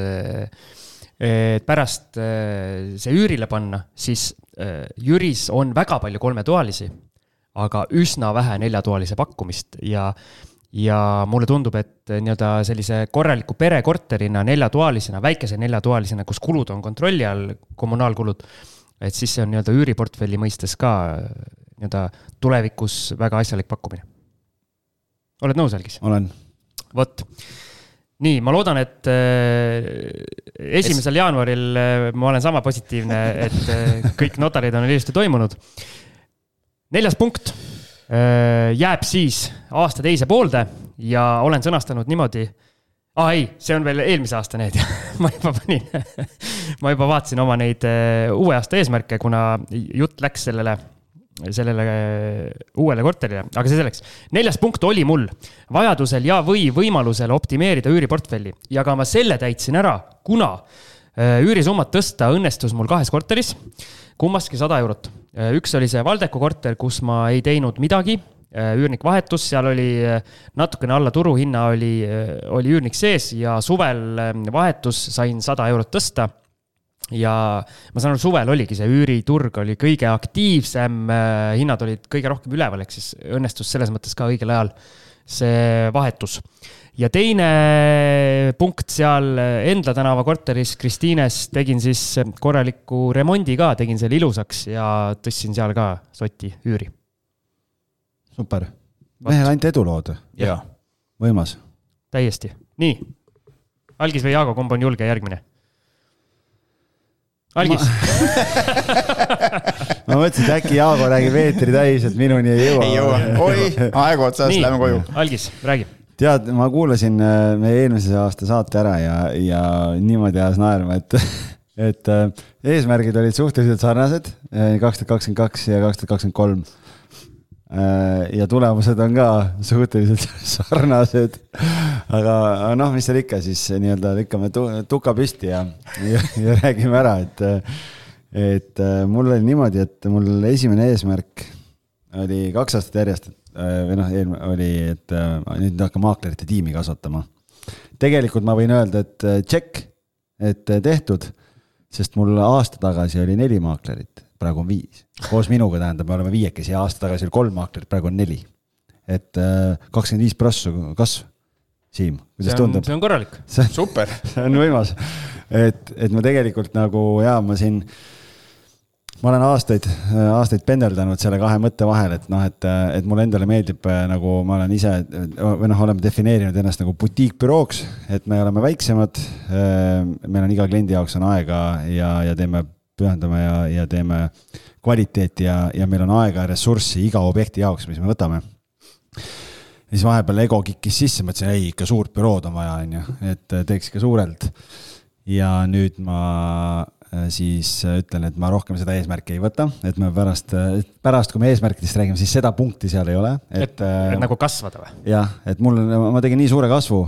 et pärast äh, see üürile panna, siis äh, Jüris on väga palju kolmetoalisi, aga üsna vähe neljatoalise pakkumist ja ja mulle tundub, et nii-öelda sellise korraliku perekorterina neljatoalisena, väikese neljatoalisena, kus kulud on kontrolli all, kommunaalkulud, et siis see on nii-öelda üüriportfelli mõistes ka nii-öelda tulevikus väga asjalik pakkumine. oled nõus, Algis? olen, vot, nii, ma loodan, et äh, esimesel jaanuaril äh, ma olen sama positiivne, et äh, kõik notarid on ilusti toimunud. neljas punkt äh, jääb siis aasta teise poolde ja olen sõnastanud niimoodi aa ei, see on veel eelmise aasta need, ma juba panin, ma juba vaatasin oma neid äh, uue aasta eesmärke, kuna jutt läks sellele, sellele äh, uuele korterile, aga see selleks. neljas punkt oli mul. Vajadusel ja, või võimalusel optimeerida üüriportfelli. Ja ka ma selle täitsin ära, kuna äh, üürisummat tõsta õnnestus mul kahes korteris, kummaski sada eurot. üks oli see Valdeku korter, kus ma ei teinud midagi üürnik vahetus, seal oli äh, natukene alla turuhinna oli, oli üürnik sees ja suvel äh, vahetus sain sada eurot tõsta ja ma saan aru, suvel oligi see üüriturg oli kõige aktiivsem, hinnad olid kõige rohkem üleval, ehk siis õnnestus selles mõttes ka õigel ajal see vahetus. ja teine punkt seal Endla tänava korteris Kristiines tegin siis korraliku remondi ka, tegin selle ilusaks ja tõstsin seal ka soti üüri. super. mehel ainult edulood, võimas. täiesti, nii. Algis või Jaago, kumb on julge järgmine? Algis, ma mõtlesin, et äkki Jaago räägib eetri täis, et minuni ei jõua. ei jõua, oi, aeg otsas, lähme koju., Algis, räägi. tead, ma kuulasin äh, meie eelmise aasta saate ära ja, ja niimoodi ajas naerma, et, et äh, eesmärgid olid suhteliselt sarnased, kaks tuhat kakskümmend kaks ja kaks tuhat kakskümmend kolm. Ja tulemused on ka suhteliselt sarnased. aga noh, mis seal ikka siis nii-öelda lükkame tu- tuka püsti ja, ja, ja räägime ära, et, et äh, mul oli niimoodi, et mul esimene eesmärk oli kaks aastat järjest, või noh, eelmine oli, et äh, nüüd hakkan maaklerite tiimi kasvatama. tegelikult ma võin öelda, et äh, tšekk, et äh, tehtud, sest mul aasta tagasi oli neli maaklerit, praegu on viis. koos minuga tähendab, me oleme viiekesi ja aasta tagasi oli kolm maaklerit, praegu on neli. et kakskümmend viis prossu kasv. Siim, kuidas see on, tundub? see on korralik. super, see on võimas. et, et ma tegelikult nagu ja ma siin, ma olen aastaid, aastaid pendeldanud selle kahe mõtte vahel, et noh, et, et mulle endale meeldib nagu ma olen ise või noh, oleme defineerinud ennast nagu butiikbürooks, et me oleme väiksemad. meil on iga kliendi jaoks on aega ja, ja teeme pühendame ja, ja teeme kvaliteeti ja, ja meil on aega ja ressurssi iga objekti jaoks, mis me võtame ja siis vahepeal ego kikkis sisse, mõtlesin, ei ikka suurt bürood on vaja, on ju, et teeks ikka suurelt. ja nüüd ma Äh, siis äh, ütlen, et ma rohkem seda eesmärki ei võta, et me pärast, äh, pärast, kui me eesmärkidest räägime, siis seda punkti seal ei ole. et, et, et nagu kasvada või? jah, et mul, ma tegin nii suure kasvu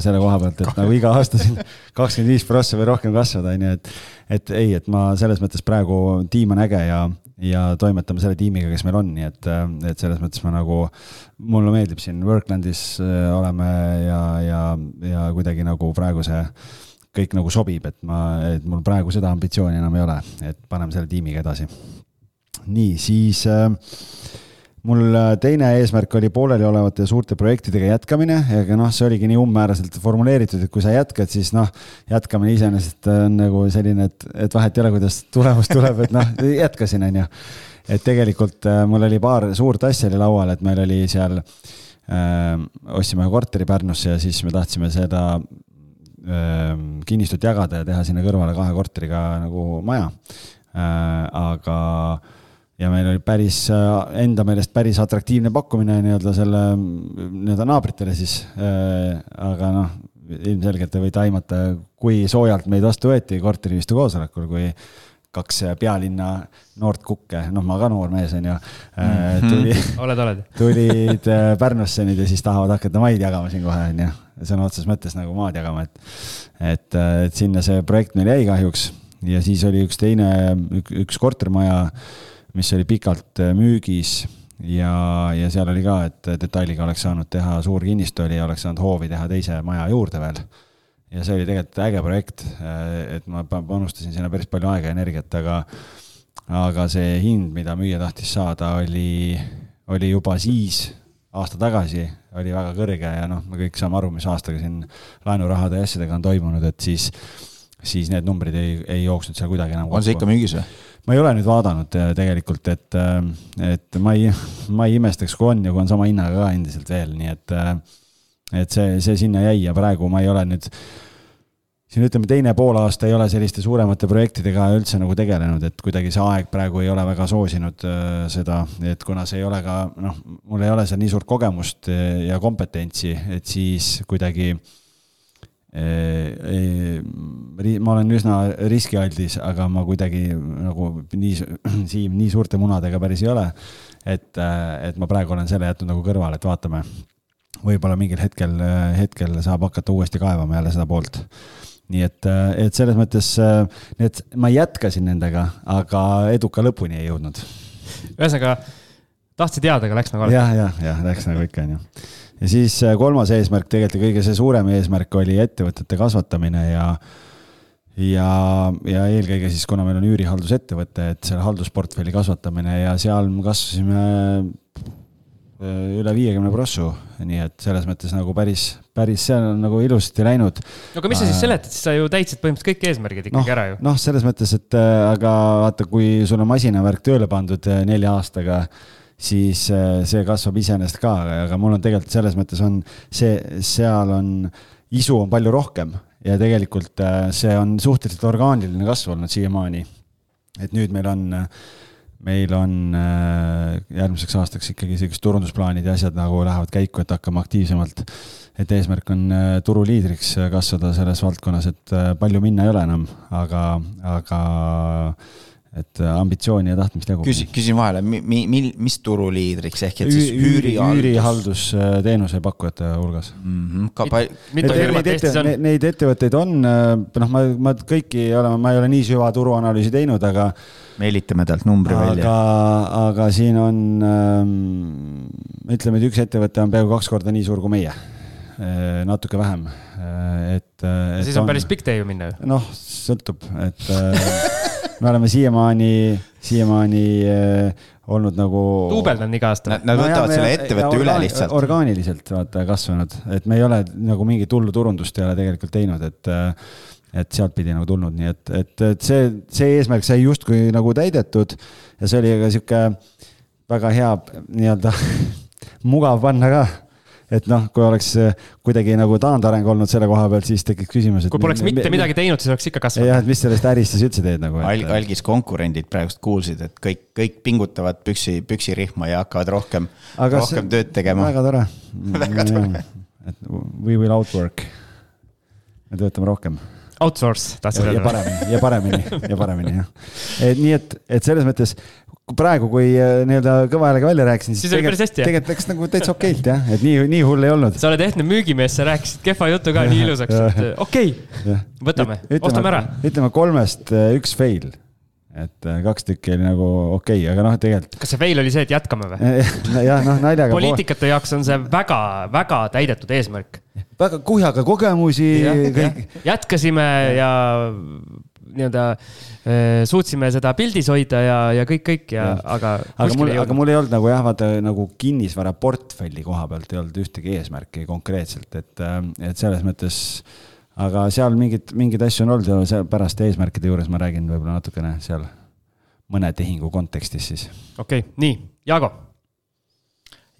selle koha pealt, et nagu iga aasta siin kakskümmend viis prossa või rohkem kasvada, on ju, et. et ei, et ma selles mõttes praegu tiim on äge ja, ja toimetame selle tiimiga, kes meil on, nii et, et selles mõttes ma nagu, mulle meeldib siin Worklandis oleme ja, ja, ja kuidagi nagu praegu see kõik nagu sobib, et ma, et mul praegu seda ambitsiooni enam ei ole, et paneme selle tiimiga edasi. nii, siis äh, mul äh, teine eesmärk oli pooleliolevate suurte projektidega jätkamine, aga noh, see oligi nii umbmääraselt formuleeritud, et kui sa jätkad, siis noh, jätkamine iseenesest on nagu selline, et, et vahet ei ole, kuidas tulemus tuleb, et noh, jätkasin, on ju. et tegelikult äh, mul oli paar suurt asja oli laual, et meil oli seal äh, ostsime korteri Pärnusse ja siis me tahtsime seda kinnistut jagada ja teha sinna kõrvale kahe korteriga nagu maja. Äh, aga, ja meil oli päris, äh, enda meelest päris atraktiivne pakkumine nii-öelda selle, nii-öelda naabritele siis. Äh, aga noh, ilmselgelt te võite aimata, kui soojalt meid vastu võeti korteriühistu koosolekul, kui kaks pealinna noort kukke, noh, ma ka noor mees on ju mm, -hmm. tuli oled, oled. tulid Pärnusse nüüd ja siis tahavad hakata maid jagama siin kohe, on ju sõna otseses mõttes nagu maad jagama, et, et, et sinna see projekt meil jäi kahjuks ja siis oli üks teine, üks kortermaja, mis oli pikalt äh, müügis ja, ja seal oli ka, et detailiga oleks saanud teha suur kinnistu oli ja oleks saanud hoovi teha teise maja juurde veel. ja see oli tegelikult äge projekt, äh, et ma panustasin sinna päris palju aega ja energiat, aga, aga see hind, mida müüja tahtis saada, oli, oli juba siis aasta tagasi oli väga kõrge ja noh, me kõik saame aru, mis aastaga siin laenurahade ja asjadega on toimunud, et siis, siis need numbrid ei, ei jooksnud seal kuidagi enam. on see ikka müügis või? ma ei ole nüüd vaadanud äh, tegelikult, et, äh, et ma ei, ma ei imestaks, kui on ja kui on sama hinnaga ka endiselt veel, nii et, äh, et see, see sinna jäi ja praegu ma ei ole nüüd siin ütleme, teine poolaasta ei ole selliste suuremate projektidega üldse nagu tegelenud, et kuidagi see aeg praegu ei ole väga soosinud äh, seda, et kuna see ei ole ka noh, mul ei ole seal nii suurt kogemust äh, ja kompetentsi, et siis kuidagi äh, ma olen üsna riskialdis, aga ma kuidagi nagu nii, Siim, nii suurte munadega päris ei ole. et, et ma praegu olen selle jätnud nagu kõrvale, et vaatame. võib-olla mingil hetkel, hetkel saab hakata uuesti kaevama jälle seda poolt nii et, äh, et selles mõttes, äh, et ma jätkasin nendega, aga eduka lõpuni ei jõudnud. ühesõnaga, tahtsid teada, aga läks nagu alati. jah, jah, jah, läks nagu ikka, on ju. ja siis äh, kolmas eesmärk, tegelikult kõige see suurem eesmärk oli ettevõtete kasvatamine ja ja, ja eelkõige siis, kuna meil on üürihaldusettevõte, et selle haldusportfelli kasvatamine ja seal kasvasime üle viiekümne prossu, nii et selles mõttes nagu päris, päris seal on nagu ilusasti läinud. no aga mis sa siis äh, seletad, siis sa ju täitsid põhimõtteliselt kõik eesmärgid ikkagi no, ära ju. noh, selles mõttes, et äh, aga vaata, kui sul on masinavärk tööle pandud nelja aastaga, siis see kasvab iseenesest ka, aga mul on tegelikult selles mõttes on see, seal on, isu on palju rohkem ja tegelikult see on suhteliselt orgaaniline kasv olnud siiamaani. et nüüd meil on äh, meil on äh, järgmiseks aastaks ikkagi sellised turundusplaanid ja asjad nagu lähevad käiku, et hakkame aktiivsemalt. et eesmärk on äh, turuliidriks kasvada selles valdkonnas, et äh, palju minna ei ole enam, aga, aga et ambitsiooni ja tahtmist jagub. küsi, küsin vahele, mi-, mi-, mis turuliidriks ehk et siis üürihaldus? üürihaldusteenuse pakkujate hulgas mm. -hmm. Ka pal-. mitu firmat Eestis on? Neid ettevõtteid on, noh, ma, ma kõiki ei ole, ma ei ole nii süva turuanalüüsi teinud, aga meelitame talt numbri aga, välja. aga siin on ähm,, ütleme, et üks ettevõte on peaaegu kaks korda nii suur kui meie äh,. natuke vähem, äh, et, äh, et. siis on, on päris pikk tee ju minna ju. noh, sõltub, et äh, me oleme siiamaani, siiamaani äh, olnud nagu. duubeldanud iga aasta. Nad võtavad no, selle ettevõtte üle lihtsalt. orgaaniliselt vaata kasvanud, et me ei ole nagu mingit hullu turundust ei ole tegelikult teinud, et äh, et sealtpidi nagu tulnud, nii et, et, et see, see eesmärk sai justkui nagu täidetud ja see oli ka sihuke väga hea nii-öelda mugav panna ka. Et noh, kui oleks äh, kuidagi nagu taandareng olnud selle koha pealt, siis tekiks küsimus, et. kui poleks mitte midagi teinud, siis oleks ikka kasvanud. jah, et mis sellest ärist siis üldse teed nagu Al. algis konkurendid praegust kuulsid, et kõik, kõik pingutavad püksi, püksirihma ja hakkavad rohkem, rohkem see, tööd tegema. väga tore. väga tore. et we will outwork. me töötame rohkem Outsource, tahtsin öelda. ja paremini, ja paremini, ja paremini jah. et nii, et, et selles mõttes praegu, kui äh, nii-öelda kõva häälega välja rääkisin, siis tegelikult, tegelikult läks nagu täitsa okeilt jah, et nii, nii hull ei olnud. sa oled ehtne müügimees, sa rääkisid kehva jutu ka nii ilusaks, et okei okay,, võtame, ostame ära. ütleme kolmest äh, üks fail et äh, kaks tükki oli nagu okei okay,, aga noh, tegelikult. kas see fail oli see, et jätkame või? jah, noh naljaga. poliitikute jaoks on see väga, väga täidetud eesmärk. väga kuhjaga kogemusi. jätkasime ja nii-öelda äh, suutsime seda pildis hoida ja, ja kõik, kõik ja, ja. aga. aga mul, aga mul ei olnud nagu jah, vaata nagu kinnisvaraportfelli koha pealt ei olnud ühtegi eesmärki konkreetselt, et, äh, et selles mõttes aga seal mingid, mingeid asju on olnud ja seal pärast eesmärkide juures ma räägin võib-olla natukene seal mõne tehingu kontekstis siis. okei okay,, nii, Jaago.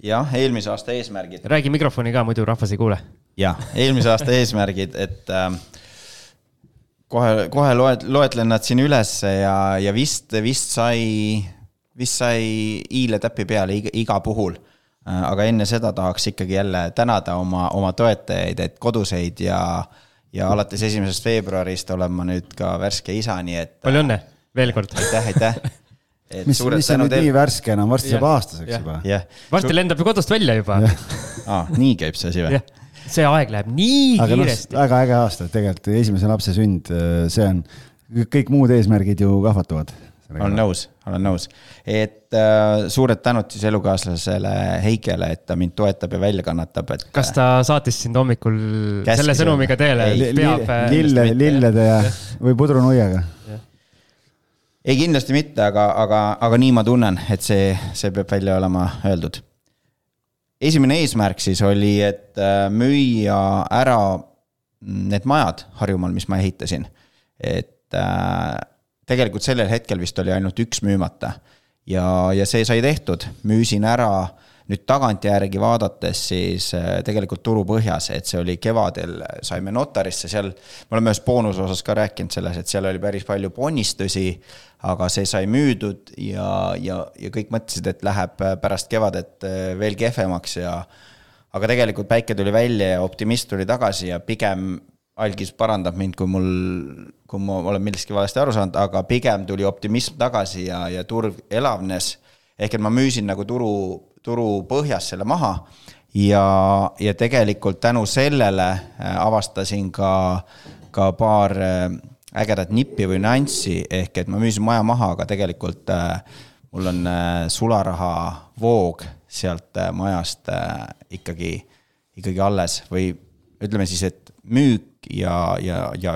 jah, eelmise aasta eesmärgid. räägi mikrofoni ka, muidu rahvas ei kuule. jah, eelmise aasta eesmärgid, et äh, kohe, kohe loed, loetlen nad siin ülesse ja, ja vist, vist sai, vist sai hiile täpi peale iga, iga puhul aga enne seda tahaks ikkagi jälle tänada oma, oma toetajaid, et koduseid ja ja alates esimesest veebruarist olen ma nüüd ka värske isa, nii et. palju õnne, veel kord. aitäh, aitäh. mis, mis on nüüd teil... nii värske enam, varsti saab aastaseks juba. varsti lendab ju kodust välja juba. aa, nii käib see asi või? See aeg läheb nii Aga noh, kiiresti no,. väga äge aasta, tegelikult esimese lapse sünd, see on, kõik muud eesmärgid ju kahvatuvad olen nõus, olen nõus, et äh, suured tänud siis elukaaslasele Heikele, et ta mind toetab ja välja kannatab, et. kas ta saatis sind hommikul Käskis selle sõnumiga teele? Lille, lillede ja, või pudrunuiaga? ei, kindlasti mitte, aga, aga, aga nii ma tunnen, et see, see peab välja olema öeldud. Esimene eesmärk siis oli, et äh, müüa ära need majad Harjumaal, mis ma ehitasin. et äh, tegelikult sellel hetkel vist oli ainult üks müümata. ja, ja see sai tehtud, müüsin ära nüüd tagantjärgi vaadates siis äh, tegelikult turu põhjas, et see oli kevadel, saime notarisse seal, me oleme ühes boonuse osas ka rääkinud selles, et seal oli päris palju ponnistusi, aga see sai müüdud ja, ja, ja kõik mõtlesid, et läheb pärast kevadet äh, veel kehvemaks ja aga tegelikult päike tuli välja ja optimism tuli tagasi ja pigem algis parandab mind, kui mul, kui ma olen millestki valesti aru saanud, aga pigem tuli optimism tagasi ja, ja turg elavnes. ehk et ma müüsin nagu turu, turu põhjas selle maha ja, ja tegelikult tänu sellele äh, avastasin ka, ka paar äh, ägedat nippi või nüanssi, ehk et ma müüsin maja maha, aga tegelikult äh, mul on sularaha-voog sealt majast ikkagi, ikkagi alles või ütleme siis, et müük ja, ja, ja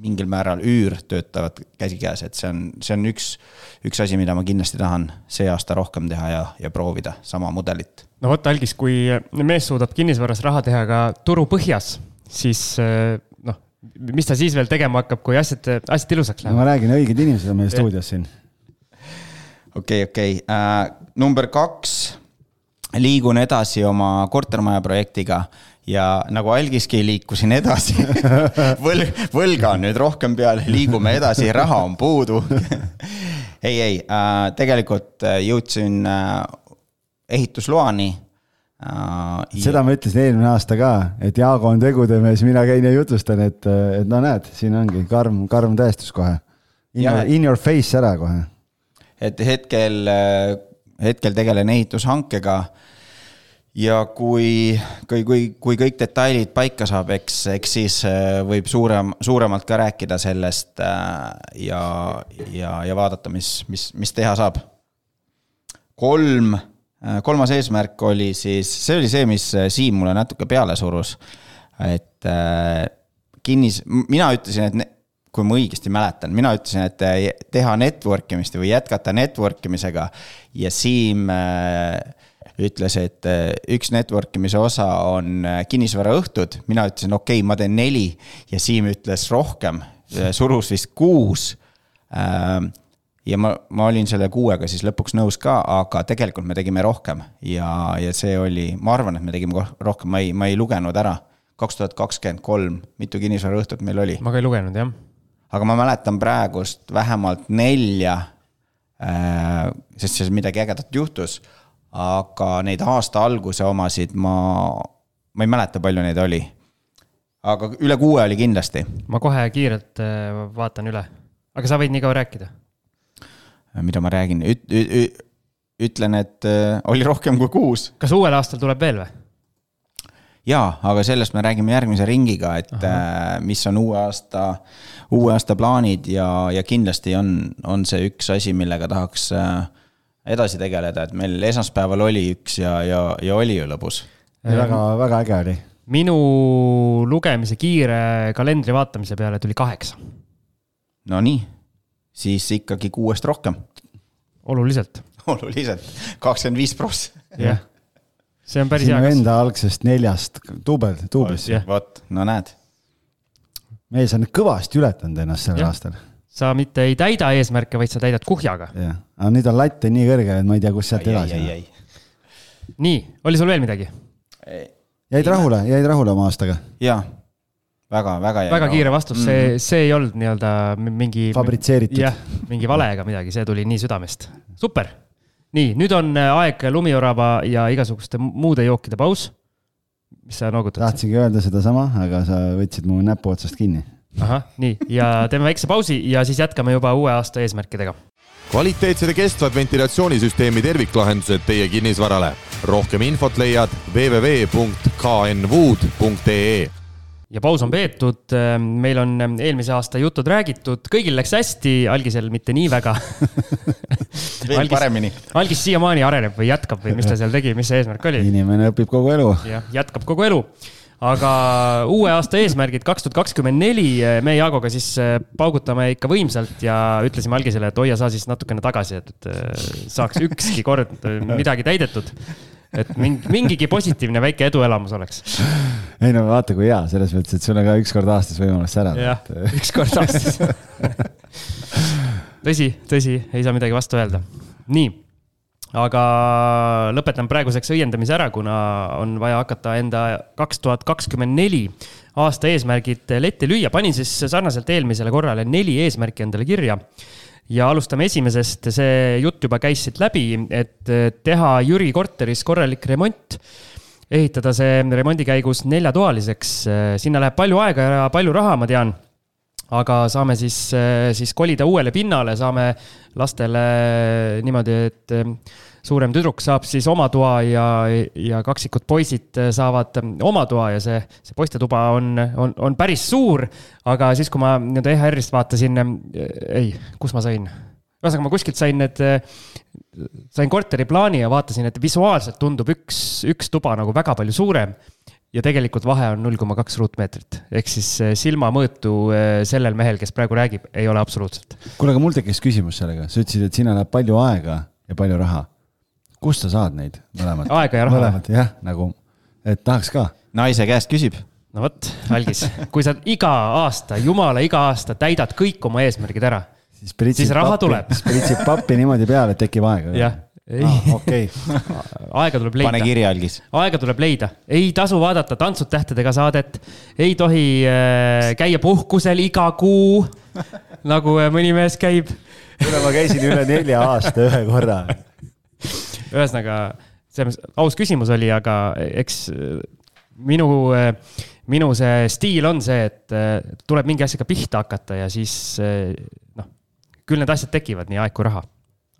mingil määral üür töötavad käsikäes, et see on, see on üks, üks asi, mida ma kindlasti tahan see aasta rohkem teha ja, ja proovida sama mudelit. no vot, Algis, kui mees suudab kinnisvaras raha teha ka turu põhjas, siis noh, mis ta siis veel tegema hakkab, kui asjad, asjad ilusaks lähevad? ma räägin, õiged inimesed on meil stuudios siin. okei, okei, äh, number kaks, liigun edasi oma kortermaja projektiga ja nagu algiski, liikusin edasi võlg, võlga on nüüd rohkem peal, liigume edasi, raha on puudu ei, ei äh,, tegelikult äh, jõudsin äh, ehitusloani seda ja... ma ütlesin eelmine aasta ka, et Jaago on tegudemees, mina käin ja jutustan, et, et no näed, siin ongi karm, karm tõestus kohe. In, ja, in your face ära kohe. et hetkel, hetkel tegelen ehitushankega ja kui, kui, kui, kui kõik detailid paika saab, eks, eks siis äh, võib suurem, suuremalt ka rääkida sellest äh, ja, ja, ja vaadata, mis, mis, mis teha saab. kolm, äh, kolmas eesmärk oli siis, see oli see, mis Siim mulle natuke peale surus. et kinnis, mina ütlesin, et kui ma õigesti mäletan, mina ütlesin, et teha network imist või jätkata network imisega ja Siim äh, ütles, et äh, üks network imise osa on äh, kinnisvaraõhtud, mina ütlesin, okei okay,, ma teen neli. Ja Siim ütles rohkem, surus vist kuus. Ähm, ja ma, ma olin selle kuuega siis lõpuks nõus ka, aga tegelikult me tegime rohkem. Ja, ja see oli, ma arvan, et me tegime rohkem, ma ei, ma ei lugenud ära. kaks tuhat kakskümmend kolm, mitu kinnisvaraõhtut meil oli, ma ka ei lugenud jah. Aga ma mäletan praegust vähemalt nelja äh, sest seal midagi ägedat juhtus. Aga neid aasta alguse omasid ma, ma ei mäleta, palju neid oli. aga üle kuue oli kindlasti. ma kohe kiirelt äh, vaatan üle, aga sa võid nii kaua rääkida. mida ma räägin Üt,, üt, ütlen, et äh, oli rohkem kui kuus. kas uuel aastal tuleb veel või? jaa, aga sellest me räägime järgmise ringiga, et Aha. äh, mis on uue aasta, uue aasta plaanid ja, ja kindlasti on, on see üks asi, millega tahaks äh, edasi tegeleda, et meil esmaspäeval oli üks ja, ja, ja oli ju lõbus. väga, väga äge oli. minu lugemise kiire kalendri vaatamise peale tuli kaheksa. Nonii, siis ikkagi kuuest rohkem. oluliselt. oluliselt, kakskümmend viis pross. jah see on päris hea. sinu enda algsest neljast duubel, duublisse yeah.. vot, no näed. mees on kõvasti ületanud ennast sellel yeah. aastal. Sa mitte ei täida eesmärke, vaid sa täidad kuhjaga. jah, aga nüüd on latt on nii kõrge, et ma ei tea, kus sealt edasi. nii, oli sul veel midagi? jäid rahule, jäid rahule oma aastaga? jaa väga, väga hea. väga kiire vastus mm, -hmm. see, see ei olnud nii-öelda mingi. fabritseeritud. jah, mingi vale ega midagi, see tuli nii südamest. super nii, nüüd on äh, aeg lumiorava ja igasuguste muude jookide paus. mis sa noogutad? tahtsingi öelda sedasama, aga sa võtsid mu näpu otsast kinni. Ahah, nii ja teeme väikse pausi ja siis jätkame juba uue aasta eesmärkidega. kvaliteetsed ja kestvad ventilatsioonisüsteemi terviklahendused teie kinnisvarale. rohkem infot leiad www.knwood.ee ja paus on peetud, ähm, meil on ähm, eelmise aasta jutud räägitud, kõigil läks hästi, algisel mitte nii väga veel algis, paremini. algis siiamaani areneb või jätkab või mis ta seal tegi, mis see eesmärk oli? inimene õpib kogu elu. jah, jätkab kogu elu aga uue aasta eesmärgid kaks tuhat kakskümmend neli, äh, me Jaagoga siis äh, paugutame ikka võimsalt ja ütlesime algisele, et hoia sa siis natukene tagasi, et äh, saaks ükski kord midagi täidetud et mingi, mingigi positiivne väike eduelamus oleks. ei no vaata, kui hea, selles mõttes, et sul on ka üks kord aastas võimalus särada. jah, üks kord aastas tõsi, tõsi, ei saa midagi vastu öelda. nii, aga lõpetan praeguseks õiendamise ära, kuna on vaja hakata enda kaks tuhat kakskümmend neli aasta eesmärgid letti lüüa. panin siis sarnaselt eelmisele korrale neli eesmärki endale kirja ja alustame esimesest, see jutt juba käis siit läbi, et teha Jüri korteris korralik remont. ehitada see remondi käigus neljatoaliseks, sinna läheb palju aega ja palju raha, ma tean. Aga saame siis, siis kolida uuele pinnale, saame lastele niimoodi, et suurem tüdruk saab siis oma toa ja, ja kaksikud poisid saavad oma toa ja see, see poistetuba on, on, on päris suur. aga siis, kui ma nii-öelda EHR-ist vaatasin, ei, kus ma sain? ühesõnaga, ma kuskilt sain need, sain korteriplaani ja vaatasin, et visuaalselt tundub üks, üks tuba nagu väga palju suurem ja tegelikult vahe on null koma kaks ruutmeetrit. ehk siis silmamõõtu sellel mehel, kes praegu räägib, ei ole absoluutselt. kuule, aga mul tekkis küsimus sellega, sa ütlesid, et sinna läheb palju aega ja palju raha kust sa saad neid mõlemat? aega ja raha. mõlemat jah, nagu, et tahaks ka. naise käest küsib. no vot, Algis, kui sa iga aasta, jumala iga aasta täidad kõik oma eesmärgid ära, siis, siis raha pappi, tuleb. siis pritsib pappi niimoodi peale, et tekib aega. jah ah,, okei okay. aega tuleb leida. pane kirja, Algis. aega tuleb leida, ei tasu vaadata Tantsud tähtedega saadet, ei tohi äh, käia puhkusel iga kuu, nagu äh, mõni mees käib. kuule, ma käisin üle nelja aasta ühe korra ühesõnaga, selles mõttes aus küsimus oli, aga eks minu, minu see stiil on see, et tuleb mingi asjaga pihta hakata ja siis noh, küll need asjad tekivad, nii aeg kui raha.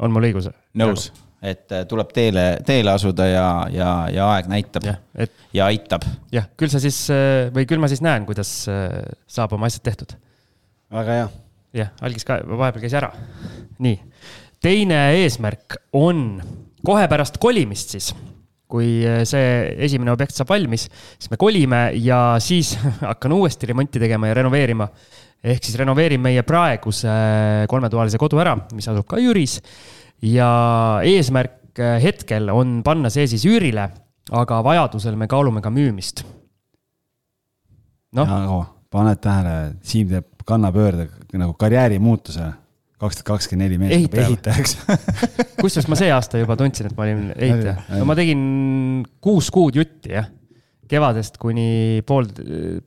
on mul õigus? nõus, et tuleb teele, teele asuda ja, ja, ja aeg näitab ja, et, ja aitab. jah, küll sa siis või küll ma siis näen, kuidas saab oma asjad tehtud. väga hea. jah, algis ka vahepeal käis ära. nii, teine eesmärk on kohe pärast kolimist siis, kui eh, see esimene objekt saab valmis, siis me kolime ja siis hakkan uuesti remonti tegema ja renoveerima. ehk siis renoveerin meie praeguse kolmetoalise kodu ära, mis asub ka Jüris. ja eesmärk eh, hetkel on panna see siis üürile, aga vajadusel me kaalume ka müümist. noh. paned tähele, Siim teeb kannapöörde nagu karjäärimuutuse kaks tuhat kakskümmend neli mees Ehitaja. ehitajaks kusjuures ma see aasta juba tundsin, et ma olin ehitaja. no ma tegin kuus kuud jutti, jah. kevadest kuni pool,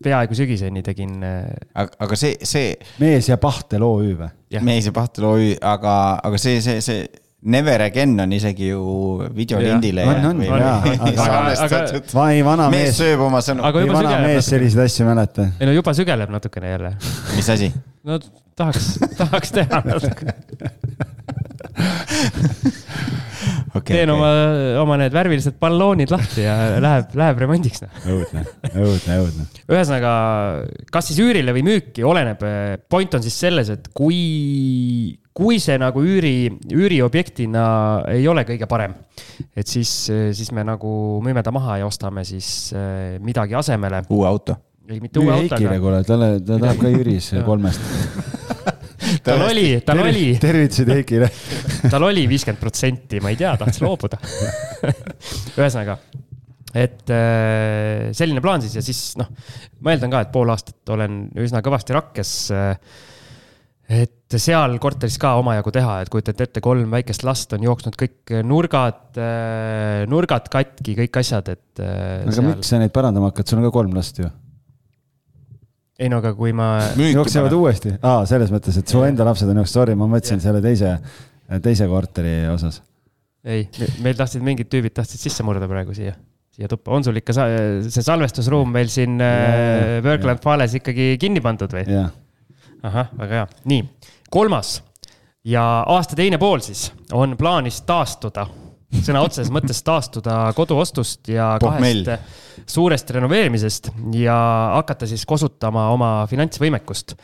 peaaegu sügiseni tegin. äh, aga, aga see, see mees ja Pahtel OÜ või? Mees ja Pahtel OÜ, aga, aga see, see, see Never Again on isegi ju videolindile. On, on, salvestatud. vai vana mees mees, sööb oma sõnu juba vana mees natuke. selliseid asju ei mäleta. ei no juba sügeleb natukene jälle. mis asi? No tahaks, tahaks teha natuke. okay, teen oma, oma need värvilised balloonid lahti ja läheb, läheb remondiks. noh. õudne, õudne, õudne. ühesõnaga, kas siis üürile või müüki, oleneb. point on siis selles, et kui, kui see nagu üüri, üüriobjektina ei ole kõige parem, et siis, siis me nagu müüme ta maha ja ostame siis eh, midagi asemele. uue auto. Ei, mitte uue autoga Heikile, kuule, talle, ta tahab ka Jüris kolmest. tal oli, tal oli, tervitused Heikile. tal oli viiskümmend protsenti, ma ei tea, tahtis loobuda. ühesõnaga, et äh, selline plaan siis ja siis noh, ma eeldan ka, et pool aastat olen üsna kõvasti rakkes. et seal korteris ka omajagu teha, et kujutate ette, kolm väikest last on jooksnud kõik nurgad, nurgad katki, kõik asjad, et. aga miks sa neid parandama hakkad, sul on ka kolm last ju. Ei no aga kui ma, jooksevad uuesti, aa, selles mõttes, et su enda lapsed on jooksnud, sorry, ma mõtlesin selle teise, teise korteri osas. ei, meil tahtsid mingid tüübid tahtsid sisse murda praegu siia, siia tuppa, on sul ikka sa, see salvestusruum meil siin äh, Workland Fales ikkagi kinni pandud või? ahah, väga hea, nii, kolmas ja aasta teine pool siis on plaanis taastuda, sõna otseses mõttes taastuda koduostust ja Pohmell. Suurest renoveerimisest ja hakata siis kosutama oma finantsvõimekust.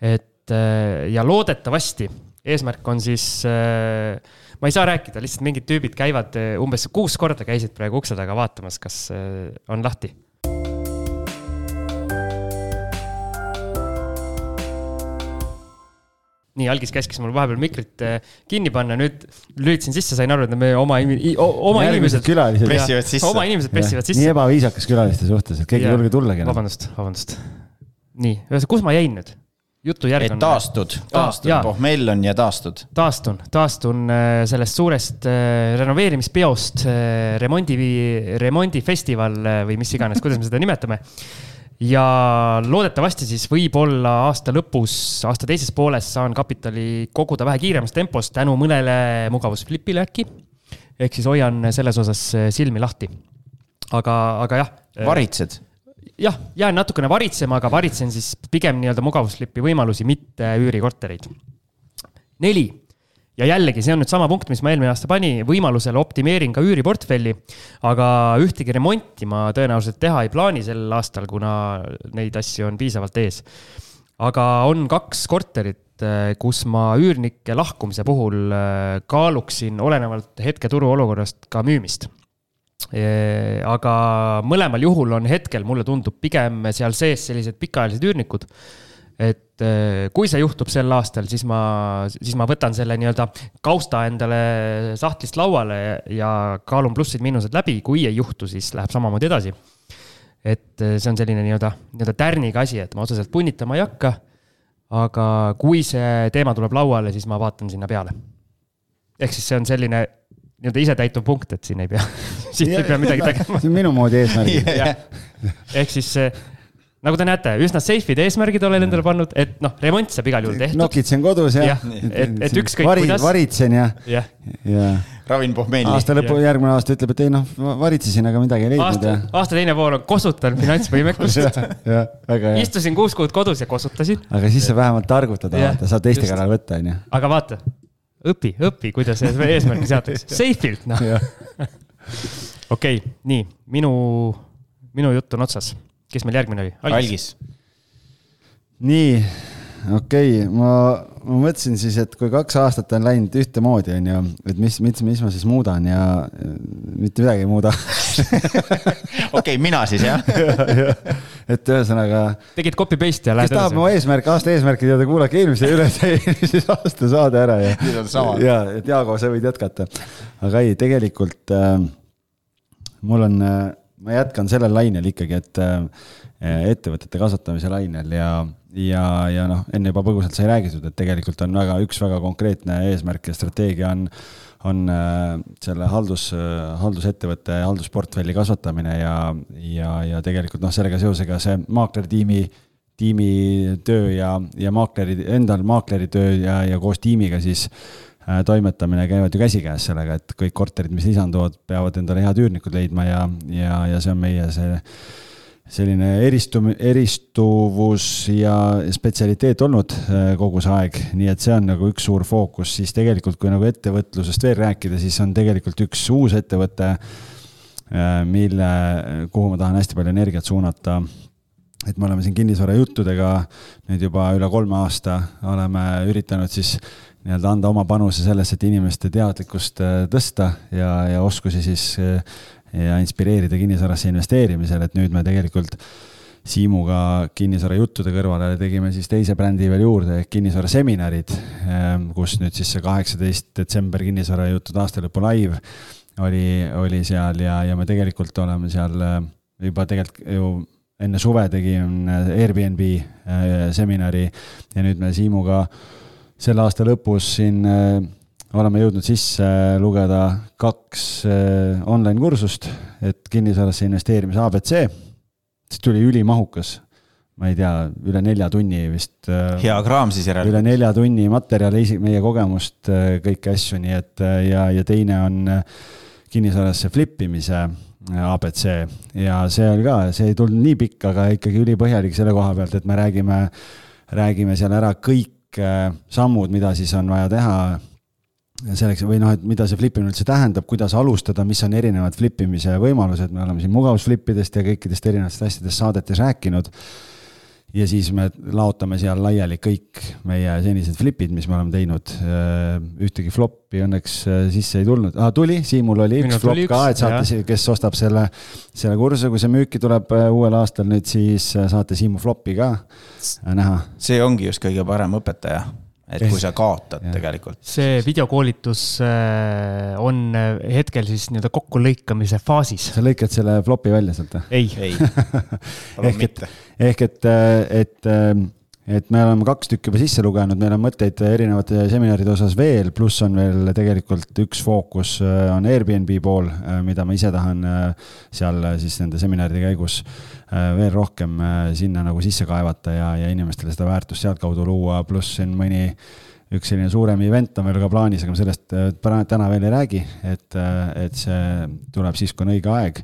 et äh, ja loodetavasti eesmärk on siis, ma ei saa rääkida, lihtsalt mingid tüübid käivad äh, umbes kuus korda käisid praegu ukse taga vaatamas, kas äh, on lahti nii, algis käskis mul vahepeal mikrit äh, kinni panna, nüüd lülitasin sisse, sain aru, et me oma, oma inimesed. külalised. pressivad sisse. oma inimesed pressivad nii sisse. ebaviisakas külaliste suhtes, et keegi ei julge tullagi enam. vabandust, vabandust. nii, ühesõnaga, kus ma jäin nüüd? jutu järg et on. taastud, taastud ah,, pohmell on ja taastud. taastun, taastun äh, sellest suurest äh, renoveerimispeost, remondi, remondifestival või mis iganes, kuidas me seda nimetame. Ja loodetavasti siis võib-olla aasta lõpus, aasta teises pooles saan kapitali koguda vähe kiiremas tempos tänu mõnele mugavusflipile äkki. ehk siis hoian selles osas äh, silmi lahti. aga, aga jah. varitsed. jah, jään natukene varitsema, aga varitsen siis pigem nii-öelda mugavuslipi võimalusi, mitte üürikortereid. neli ja jällegi, see on nüüd sama punkt, mis ma eelmine aasta pani, võimalusel optimeerin ka üüriportfelli. aga ühtegi remonti ma tõenäoliselt teha ei plaani sel aastal, kuna neid asju on piisavalt ees. aga on kaks korterit, kus ma üürnike lahkumise puhul äh, kaaluksin olenevalt hetke turuolukorrast ka müümist Eh, aga mõlemal juhul on hetkel, mulle tundub pigem seal sees sellised pikaajalised üürnikud. et eh, kui see juhtub sel aastal, siis ma, siis ma võtan selle nii-öelda kausta endale sahtlist lauale ja kaalun plussid-miinused läbi, kui ei juhtu, siis läheb samamoodi edasi. et eh, see on selline nii-öelda, nii-öelda tärniga asi, et ma otseselt punnitama ei hakka. aga kui see teema tuleb lauale, siis ma vaatan sinna peale. ehk siis see on selline nii-öelda isetäituv punkt, et siin ei pea, siit ei pea midagi tegema. see on minu moodi eesmärk. ehk siis nagu te näete, üsna safe'id eesmärgid olen endale pannud, et noh, remont saab igal juhul tehtud. nokitsen kodus ja Jah,. et- et ükskõik vari, kuidas- varitsen ja, jah, ja ravin pohmelli. aasta lõpu, järgmine aasta ütleb, et ei noh, varitsesin, aga midagi ei leidnud aasta ja., aasta teine pool on kosutan finantsvõimekust. jah, väga hea. istusin kuus kuud kodus ja kosutasin, aga siis saab vähemalt targutada, vaata, saab teiste kõrval võtta, onju. aga vaata, õpi, õpi, kuidas see eesmärki seatakse, safe'ilt noh. okei, nii minu, minu jutt on otsas, kes meil järgmine oli? algis. nii, okei okay,, ma, ma mõtlesin siis, et kui kaks aastat on läinud ühtemoodi, onju, et mis, mis, mis ma siis muudan ja mitte midagi ei muuda. okei, mina siis jah. et ühesõnaga, tegid copy paste ja kes lähed tahab mu eesmärk, aasta eesmärki teada, kuulake eelmise üle, eelmise aasta saade ära ja. Nüüd on sama. ja, et Jaago, sa võid jätkata. aga ei, tegelikult äh, mul on äh,, ma jätkan sellel lainel ikkagi, et äh, ettevõtete kasvatamise lainel ja, ja, ja noh, enne juba põgusalt sai räägitud, et tegelikult on väga, üks väga konkreetne eesmärk ja strateegia on, on äh, selle haldus, haldusettevõtte haldusportfelli kasvatamine ja, ja, ja tegelikult noh, sellega seosega see maaklertiimi tiimi töö ja, ja maakleri, endal maakleri töö ja, ja koos tiimiga siis äh, toimetamine käivad ju käsikäes sellega, et kõik korterid, mis lisanduvad, peavad endale head üürnikud leidma ja, ja, ja see on meie see selline eristum-, eristuvus ja spetsialiteet olnud äh, kogu see aeg, nii et see on nagu üks suur fookus, siis tegelikult, kui nagu ettevõtlusest veel rääkida, siis on tegelikult üks uus ettevõte, äh, mille, kuhu ma tahan hästi palju energiat suunata. et me oleme siin kinnisvarajuttudega nüüd juba üle kolme aasta. Oleme üritanud siis nii-öelda anda oma panuse sellesse, et inimeste teadlikkust äh, tõsta ja, ja oskusi siis ja inspireerida kinnisvarasse investeerimisel, et nüüd me tegelikult Siimuga kinnisvarajuttude kõrvale tegime siis teise brändi veel juurde ehk kinnisvaraseminarid, ehm, kus nüüd siis see kaheksateist detsember kinnisvarajuttude aastalõpu live oli, oli seal ja, ja me tegelikult oleme seal ehm, juba tegelikult ju enne suve tegin Airbnb seminari ja nüüd me Siimuga selle aasta lõpus siin oleme jõudnud sisse lugeda kaks äh, online kursust, et kinnisvarasse investeerimise abc. see tuli ülimahukas, ma ei tea, üle nelja tunni vist. Äh, hea kraam siis järelikult. üle nelja tunni materjali, meie kogemust, äh, kõiki asju, nii et ja, ja teine on kinnisvarasse flip imise abc ja see oli ka, see ei tulnud nii pikk, aga ikkagi ülipõhjalik selle koha pealt, et me räägime, räägime seal ära kõik sammud, mida siis on vaja teha selleks või noh, et mida see flipimine üldse tähendab, kuidas alustada, mis on erinevad flipimise võimalused, me oleme siin mugavusflippidest ja kõikidest erinevatest asjadest saadetes rääkinud. Ja siis me laotame seal laiali kõik meie senised flipid, mis me oleme teinud. ühtegi flop'i õnneks äh, sisse ei tulnud ah,, tuli, Siimul oli üks Minul flop ka, et saate, kes ostab selle, selle kursuse, kui see müüki tuleb äh, uuel aastal nüüd, siis äh, saate Siimu flop'i ka näha. see ongi just kõige parem õpetaja et kui sa kaotad ja. tegelikult. see videokoolitus äh, on äh, hetkel siis nii-öelda kokkulõikamise faasis. sa lõikad selle flopi välja sealt või? ei, ei. ehk et, ehk et, et, et me oleme kaks tükki juba sisse lugenud, meil on mõtteid erinevate seminaride osas veel, pluss on veel tegelikult üks fookus äh, on Airbnb pool, mida ma ise tahan seal siis nende seminaride käigus Äh, veel rohkem äh, sinna nagu sisse kaevata ja, ja inimestele seda väärtust sealtkaudu luua, pluss siin mõni üks selline suurem event on veel ka plaanis, aga ma sellest äh, täna veel ei räägi, et, et see tuleb siis, kui on õige aeg.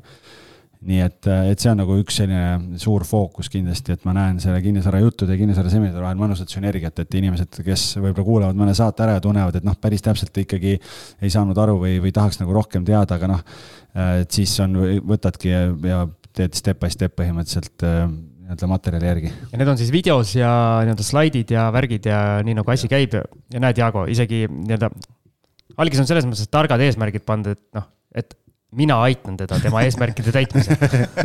Nii et, et see on nagu üks selline suur fookus kindlasti, et ma näen selle kinnisvara juttude ja kinnisvara seminaride vahel mõnusat sünergiat, et inimesed, kes võib-olla kuulavad mõne saate ära ja tunnevad, et noh, päris täpselt ikkagi ei saanud aru või, või tahaks nagu rohkem teada, aga noh, et siis on, võtadki ja, ja teed step by step põhimõtteliselt äh, nii-öelda materjali järgi. ja need on siis videos ja nii-öelda slaidid ja värgid ja nii nagu asi käib ja, ja näed, Jaago, isegi nii-öelda. algis on selles mõttes targad eesmärgid pandud, et noh, et mina aitan teda tema eesmärkide täitmisel.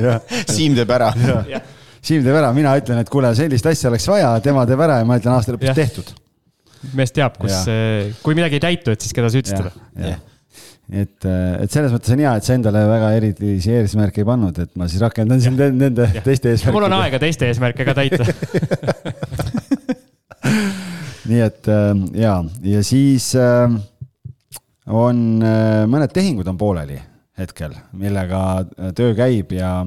Siim teeb ära. Siim teeb ära, mina ütlen, et kuule, sellist asja oleks vaja, tema teeb ära ja ma ütlen aasta lõpus tehtud. mees teab, kus, kui midagi ei täitu, et siis keda süüdistada et, äh, et selles mõttes on hea, et sa endale väga erilisi eesmärke ei pannud, et ma siis rakendan siin nende ja. teiste eesmärkide. mul on aega teiste eesmärke ka täita. Nii et äh, ja, ja siis on mõned tehingud on pooleli hetkel, millega töö käib ja,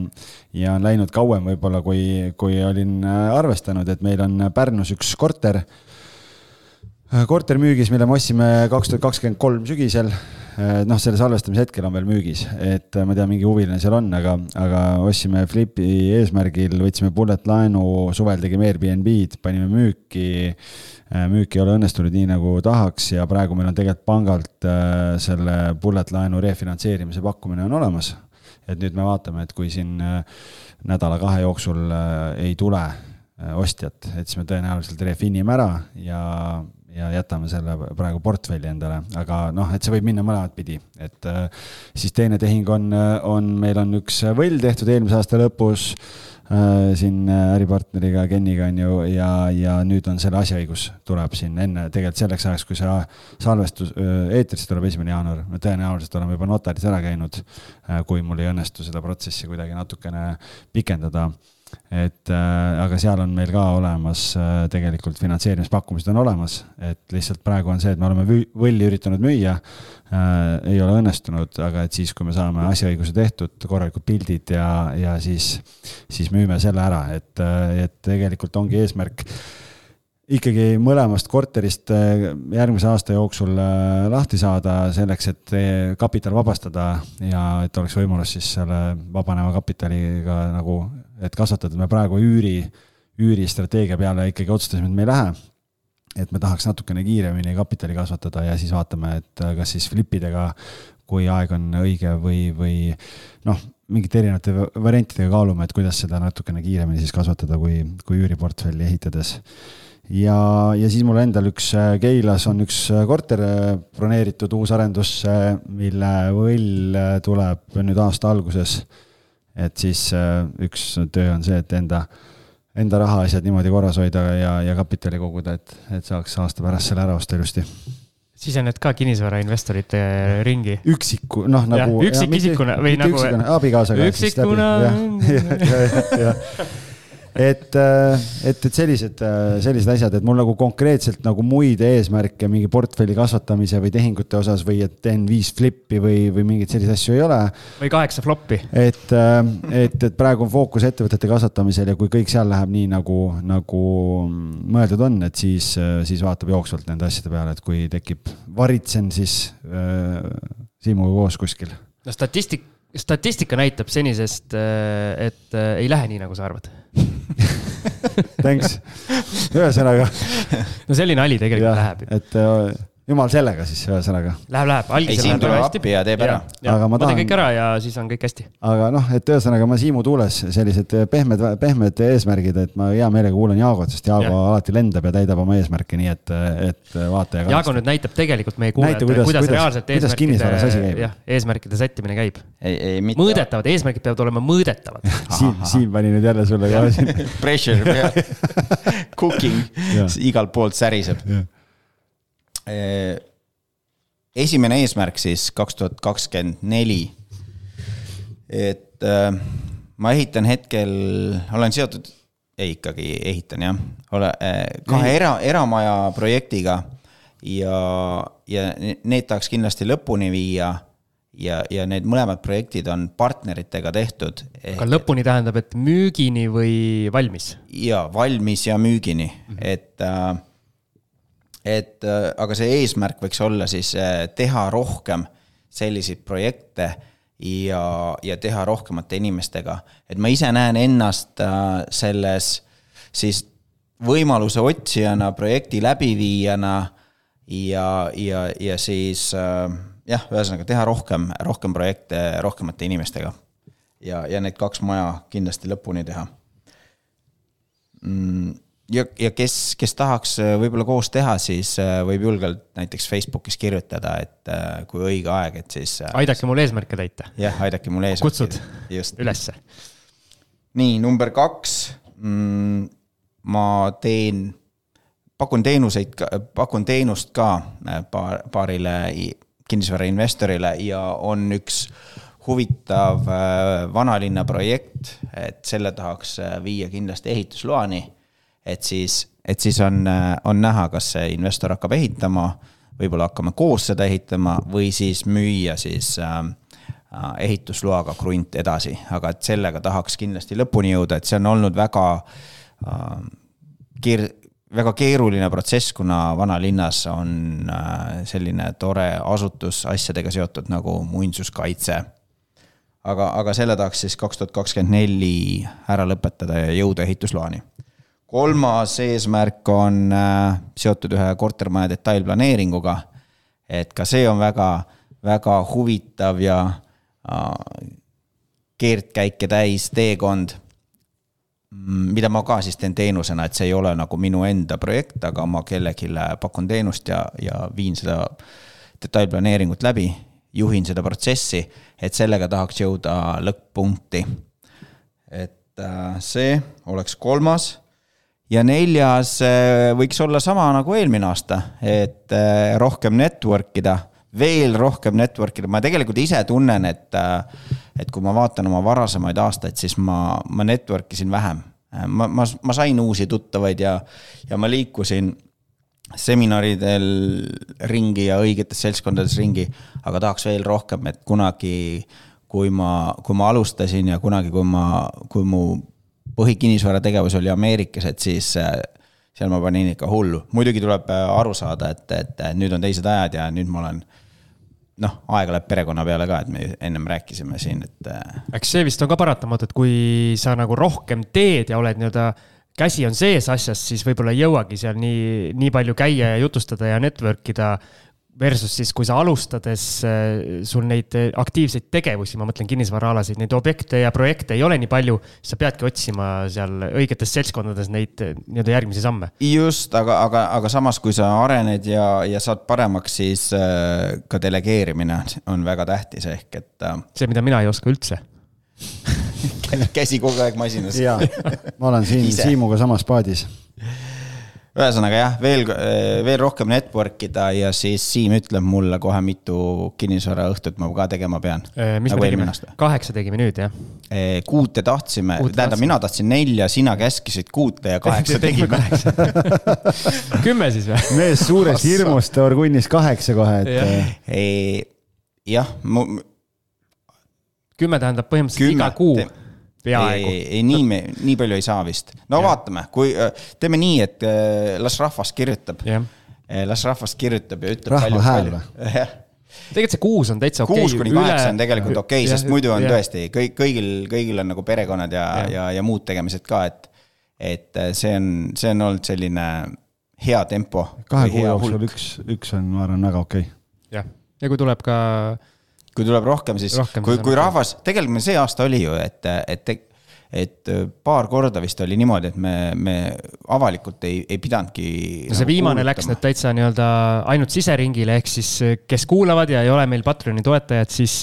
ja on läinud kauem võib-olla, kui, kui olin arvestanud, et meil on Pärnus üks korter korter müügis, mille me ostsime kaks tuhat kakskümmend kolm sügisel Äh, noh, selle salvestamise hetkel on veel müügis, et äh, ma ei tea, mingi huviline seal on, aga, aga ostsime Flipi eesmärgil, võtsime bullet laenu, suvel tegime Airbnb-d, panime müüki. Äh, müük ei ole õnnestunud nii, nagu tahaks ja praegu meil on tegelikult pangalt selle bullet laenu refinantseerimise pakkumine on olemas. et nüüd me vaatame, et kui siin nädala-kahe jooksul ei tule ostjat, et siis me tõenäoliselt refinime ära ja ja jätame selle praegu portfelli endale, aga noh, et see võib minna mõlemat pidi, et äh, siis teine tehing on, on, meil on üks võll tehtud eelmise aasta lõpus äh, siin äripartneriga Keniga on ju ja, ja nüüd on selle asjaõigus tuleb siin enne tegelikult selleks ajaks, kui see salvestus äh, eetrisse tuleb esimene jaanuar, me tõenäoliselt oleme juba notaris ära käinud, kui mul ei õnnestu seda protsessi kuidagi natukene pikendada et äh, aga seal on meil ka olemas äh, tegelikult finantseerimispakkumised on olemas, et lihtsalt praegu on see, et me oleme võlli üritanud müüa äh,. ei ole õnnestunud, aga et siis, kui me saame asjaõiguse tehtud, korralikud pildid ja, ja siis, siis müüme selle ära, et, äh, et tegelikult ongi eesmärk ikkagi mõlemast korterist äh, järgmise aasta jooksul äh, lahti saada selleks, et kapital vabastada ja et oleks võimalus siis selle vabaneva kapitaliga nagu et kasvatada, me praegu üüri, üüristrateegia peale ikkagi otsustasime, et me ei lähe. et me tahaks natukene kiiremini kapitali kasvatada ja siis vaatame, et kas siis flipidega, kui aeg on õige või, või noh, mingite erinevate variantidega kaalume, et kuidas seda natukene kiiremini siis kasvatada, kui, kui üüriportfelli ehitades ja, ja siis mul endal üks Keilas on üks korter broneeritud uus arendus, mille võll tuleb nüüd aasta alguses et siis äh, üks töö on see, et enda, enda rahaasjad niimoodi korras hoida ja, ja kapitali koguda, et, et saaks aasta pärast selle ära osta ilusti sisened ka kinnisvarainvestorite ringi? üksiku, noh nagu. üksikisikuna või nagu. abikaasaga. üksikuna. et, äh, et, et sellised, äh, sellised asjad, et mul nagu konkreetselt nagu muid eesmärke mingi portfelli kasvatamise või tehingute osas või et teen viis flip'i või, või mingeid selliseid asju ei ole. või kaheksa flop'i. et, äh, et, et praegu on fookus ettevõtete kasvatamisel ja kui kõik seal läheb nii nagu, nagu mõeldud on, et siis, siis vaatab jooksvalt nende asjade peale, et kui tekib, varitsen siis äh, Siimuga koos kuskil. no statistik, statistika näitab senisest, et ei lähe nii, nagu sa arvad Thanks, ühesõnaga. no selline nali tegelikult ja, läheb. et äh, jumal sellega siis ühesõnaga. Läheb, läheb, algisel läheb väga hästi. ja teeb ära. aga ma tahan. kõik ära ja siis on kõik hästi. aga noh, et ühesõnaga ma Siimu tuules sellised pehmed, pehmed eesmärgid, et ma hea meelega kuulan Jaagot, sest Jaago ja. alati lendab ja täidab oma eesmärke, nii et, et vaataja. Jaago nüüd näitab tegelikult meie kuulajatele, kuidas, kuidas, kuidas reaalselt eesmärkide, jah, eesmärkide sättimine käib. mõõdetavad, eesmärgid peavad olema mõõdetavad Siim, Siim pani nüüd jälle sulle ka siin. Pressure peal, cooking, igalt poolt säriseb esimene eesmärk siis kaks tuhat kakskümmend neli. et äh, ma ehitan hetkel, olen seotud, ei ikkagi ehitan jah, ole äh, kahe era, eramaja projektiga ja, ja need tahaks kindlasti lõpuni viia ja, ja need mõlemad projektid on partneritega tehtud. aga lõpuni tähendab, et müügini või valmis? ja valmis ja müügini mm, -hmm. et äh, et äh, aga see eesmärk võiks olla siis äh, teha rohkem selliseid projekte ja, ja teha rohkemate inimestega. et ma ise näen ennast äh, selles siis võimaluse otsijana, projekti läbiviijana ja, ja, ja siis jah, ühesõnaga teha rohkem, rohkem projekte rohkemate inimestega. ja, ja need kaks maja kindlasti lõpuni teha mm ja, ja kes, kes tahaks äh, võib-olla koos teha, siis äh, võib julgelt näiteks Facebookis kirjutada, et äh, kui õige aeg, et siis. aidake mul eesmärke täita. jah, aidake mul eesmärke. kutsud ülesse. nii, number kaks mm,. ma teen, pakun teenuseid, pakun teenust ka paar, paarile kinnisvarainvestorile ja on üks huvitav vanalinna projekt, et selle tahaks viia kindlasti ehitusloani et siis, et siis on, on näha, kas see investor hakkab ehitama, võib-olla hakkame koos seda ehitama või siis müüa siis äh, äh, ehitusloaga krunt edasi, aga et sellega tahaks kindlasti lõpuni jõuda, et see on olnud väga äh, keer-, väga keeruline protsess, kuna vanalinnas on äh, selline tore asutus asjadega seotud nagu muinsuskaitse. aga, aga selle tahaks siis kaks tuhat kakskümmend neli ära lõpetada ja jõuda ehitusloani kolmas eesmärk on äh, seotud ühe kortermaja detailplaneeringuga. et ka see on väga, väga huvitav ja äh, keerdkäike täis teekond. Mm, mida ma ka siis teen teenusena, et see ei ole nagu minu enda projekt, aga ma kellelegi pakun teenust ja, ja viin seda detailplaneeringut läbi, juhin seda protsessi, et sellega tahaks jõuda lõpp-punkti. et äh, see oleks kolmas ja neljas äh, võiks olla sama nagu eelmine aasta, et äh, rohkem network ida, veel rohkem network ida, ma tegelikult ise tunnen, et, äh, et kui ma vaatan oma varasemaid aastaid, siis ma, ma network isin vähem. ma, ma, ma sain uusi tuttavaid ja, ja ma liikusin seminaridel ringi ja õigetes seltskondades ringi, aga tahaks veel rohkem, et kunagi, kui ma, kui ma alustasin ja kunagi, kui ma, kui mu põhikinnisvarategevus oli Ameerikas, et siis äh, seal ma panin ikka hullu. muidugi tuleb äh, aru saada, et, et nüüd on teised ajad ja nüüd ma olen noh, aega läheb perekonna peale ka, et me ennem rääkisime siin, et. Äh, eks see vist on ka paratamatu, et kui sa nagu rohkem teed ja oled nii-öelda käsi on sees asjas, siis võib-olla ei jõuagi seal nii, nii palju käia ja jutustada ja network ida Versus siis, kui sa alustades, äh, sul neid äh, aktiivseid tegevusi, ma mõtlen kinnisvaraalaseid, neid objekte ja projekte ei ole nii palju, sa peadki otsima seal õigetes seltskondades neid äh, nii-öelda järgmisi samme. just, aga, aga, aga samas, kui sa arened ja, ja saad paremaks, siis ka delegeerimine on väga tähtis, ehk et. see, mida mina ei oska üldse käsi kogu aeg masinas. jaa, ma olen siin Siimuga samas paadis ühesõnaga jah, veel, veel rohkem network ida ja siis Siim ütleb mulle kohe, mitu kinnisvaraõhtut ma ka tegema pean. mis nagu me tegime, kaheksa tegime nüüd jah? kuute tahtsime, tähendab, mina tahtsin nelja, sina käskisid kuute ja kaheksa tegime kümme siis või? mees suurest hirmust orgunnis kaheksa kohe, et. jah, kümme tähendab põhimõtteliselt iga kuu peaaegu. ei, ei, nii me, nii palju ei saa vist. no ja. vaatame, kui äh, teeme nii, et äh, las rahvas kirjutab. Äh, las rahvas kirjutab ja ütleb. rahva hääl või? tegelikult see kuus on täitsa okei okay.. kuus kuni kaheksa on tegelikult okei okay,, sest muidu on ja. tõesti kõik, kõigil, kõigil on nagu perekonnad ja, ja, ja, ja muud tegemised ka, et. et see on, see on olnud selline hea tempo. kahe kuu jooksul üks, üks on, ma arvan, väga okei okay.. jah, ja kui tuleb ka kui tuleb rohkem, siis rohkem kui, kui rahvas, tegelikult meil see aasta oli ju, et, et, et paar korda vist oli niimoodi, et me, me avalikult ei, ei pidanudki. no see nagu viimane kuulutama. läks nüüd täitsa nii-öelda ainult siseringile, ehk siis kes kuulavad ja ei ole meil Patreoni toetajad, siis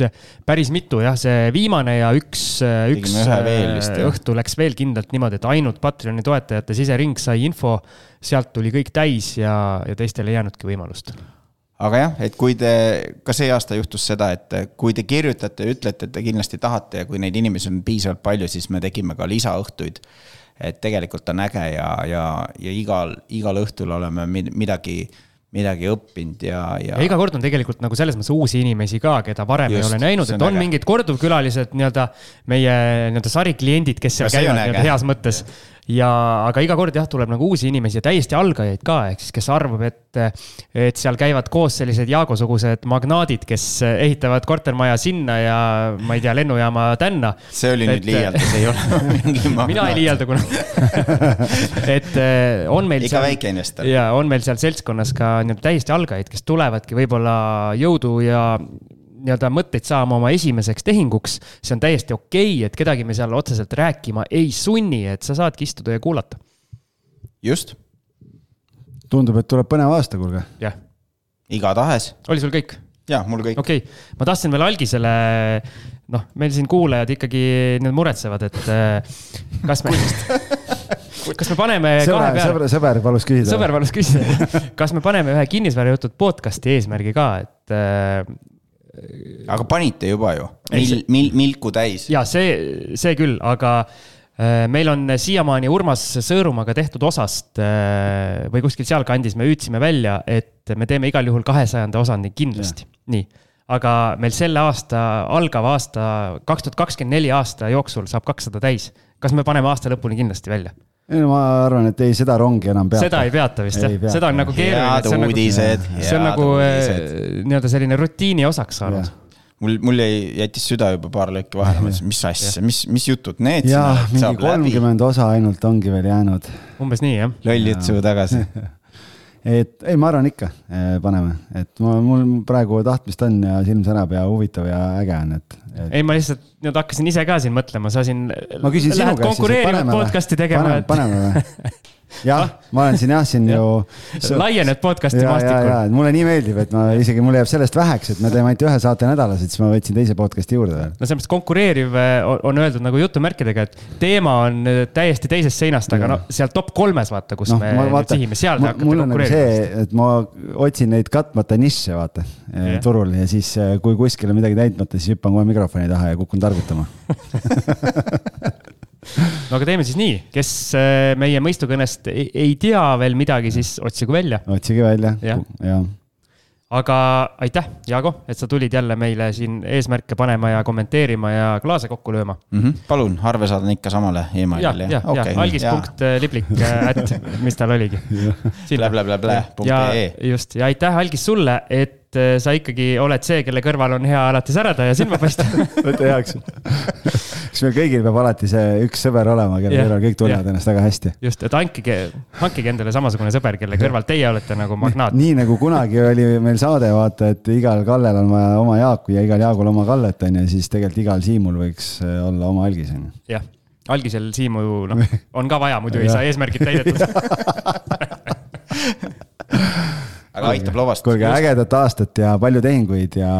päris mitu jah, see viimane ja üks, üks vist, õhtu läks veel kindlalt niimoodi, et ainult Patreoni toetajate sisering sai info, sealt tuli kõik täis ja, ja teistel ei jäänudki võimalust aga jah, et kui te, ka see aasta juhtus seda, et kui te kirjutate ja ütlete, et te kindlasti tahate ja kui neid inimesi on piisavalt palju, siis me tegime ka lisaõhtuid. et tegelikult on äge ja, ja, ja igal, igal õhtul oleme midagi midagi õppinud ja, ja. ja iga kord on tegelikult nagu selles mõttes uusi inimesi ka, keda varem Just, ei ole näinud, et on äge. mingid korduvkülalised nii-öelda meie nii-öelda sarikliendid, kes seal käivad nii-öelda heas mõttes ja, aga iga kord jah, tuleb nagu uusi inimesi ja täiesti algajaid ka, ehk siis kes arvab, et, et seal käivad koos sellised Jaago-sugused magnaadid, kes ehitavad kortermaja sinna ja ma ei tea, lennujaama tänna. see oli et, nüüd liialdus, ei ole mingi magnaat. mina ei liialda kunagi et eh, on meil. ikka väike investor. ja on meil seal seltskonnas ka nii-öelda täiesti algajaid, kes tulevadki võib-olla jõudu ja nii-öelda mõtteid saama oma esimeseks tehinguks, see on täiesti okei okay,, et kedagi me seal otseselt rääkima ei sunni, et sa saadki istuda ja kuulata. just. tundub, et tuleb põnev aasta, kuulge. jah. igatahes. oli sul kõik? jah, mul kõik. okei okay., ma tahtsin veel algisele, noh, meil siin kuulajad ikkagi nüüd muretsevad, et äh, kas me kas me paneme sõber, kahe peale. sõber, sõber palus küsida. sõber palus küsida kas me paneme ühe kinnisvarajutud podcast'i eesmärgi ka, et äh, aga panite juba ju, mil-, mil-, milku täis. ja see, see küll, aga äh, meil on siiamaani Urmas Sõõrumaga tehtud osast äh, või kuskil sealkandis me hüüdsime välja, et me teeme igal juhul kahesajanda osani kindlasti, nii. aga meil selle aasta, algava aasta, kaks tuhat kakskümmend neli aasta jooksul saab kakssada täis. kas me paneme aasta lõpuni kindlasti välja? Ei no ma arvan, et ei, seda rongi enam peata. seda ei peata vist jah, seda on nagu keeruline. head nagu- uudised. see on nagu äh, nii-öelda selline rutiini osaks saanud mul, mul jäi, jättis süda juba paar lõiki vahele, ma mõtlesin, mis asja, mis, mis jutud need. jaa, mingi kolmkümmend osa ainult ongi veel jäänud. umbes nii, jah. loll jutt suhu tagasi et ei, ma arvan ikka, eh, paneme, et ma, mul praegu tahtmist on ja silm särab ja huvitav ja äge on, et, et.... ei, ma lihtsalt nüüd hakkasin ise ka siin mõtlema, sa siin. ma küsin sinu käest. konkureerivat podcast'i tegema. paneme, paneme või? jah, ma olen siin jah, siin ju. laiened podcast'i maastikul. mulle nii meeldib, et ma isegi, mul jääb sellest väheks, et me teeme ainult ühe saate nädalas, et siis ma võtsin teise podcast'i juurde veel. no selles mõttes konkureeriv eh, on öeldud nagu jutumärkidega, et teema on eh, täiesti teisest seinast, aga no seal top kolmes vaata, kus no, me vaata, sihime, seal te hakkate nagu konkureerima. et ma otsin neid katmata nišše, vaata, eh, turul ja siis, kui kuskil on midagi täitmata, siis hüppan kohe mikrofoni taha ja kukun targutama no aga teeme siis nii, kes äh, meie mõistukõnest ei, ei tea veel midagi, siis otsigu välja. otsige välja, jah aga aitäh, Jaago, et sa tulid jälle meile siin eesmärke panema ja kommenteerima ja klaase kokku lööma mm. -hmm. palun, arve saadan ikka samale emailile. ja, ja okay., ja algis.liblik, ätt, mis tal oligi. just, ja aitäh, Algis, sulle, et et äh, sa ikkagi oled see, kelle kõrval on hea alati särada ja silma paista võta heaks. kas meil kõigil peab alati see üks sõber olema, kelle kõrval kõik tunnevad yeah. ennast väga hästi? just, et hankige, hankige endale samasugune sõber, kelle kõrval teie olete nagu magnaat. nii nagu kunagi oli meil saade, vaata, et igal Kallel on vaja oma Jaaku ja igal Jaagul oma Kallet, on ju, siis tegelikult igal Siimul võiks äh, olla oma Algis, on ju. jah, algisel Siimu, noh, on ka vaja, muidu ei saa eesmärgid täidetud aga aitab lavast. kuulge, ägedat aastat ja palju tehinguid ja,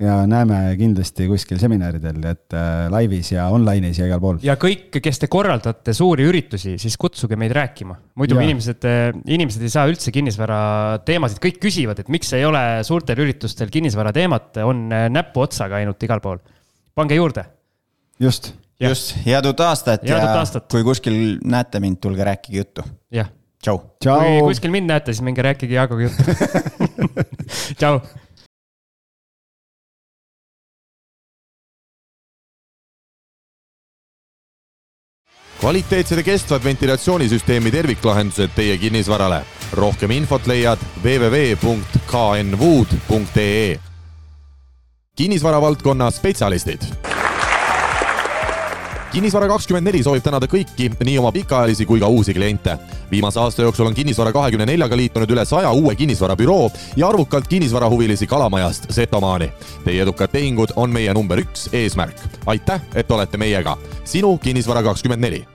ja näeme kindlasti kuskil seminaridel, et äh, laivis ja online'is ja igal pool. ja kõik, kes te korraldate suuri üritusi, siis kutsuge meid rääkima. muidu ja. inimesed, äh, inimesed ei saa üldse kinnisvara teemasid, kõik küsivad, et miks ei ole suurtel üritustel kinnisvara teemat, on äh, näpuotsaga ainult igal pool. pange juurde. just. just, head uut aastat head ja aastat. kui kuskil näete mind, tulge rääkige juttu. jah tšau. kui kuskil mind näete, siis minge rääkige Jaaguga juttu tšau. kvaliteetsed ja kestvad ventilatsioonisüsteemi terviklahendused teie kinnisvarale. rohkem infot leiad www.knwood.ee. kinnisvara valdkonna spetsialistid kinnisvara kakskümmend neli soovib tänada kõiki, nii oma pikaajalisi kui ka uusi kliente. viimase aasta jooksul on Kinnisvara kahekümne neljaga liitunud üle saja uue kinnisvarabüroo ja arvukalt kinnisvarahuvilisi Kalamajast Setomaani. Teie edukad tehingud on meie number üks eesmärk. aitäh, et olete meiega. sinu Kinnisvara kakskümmend neli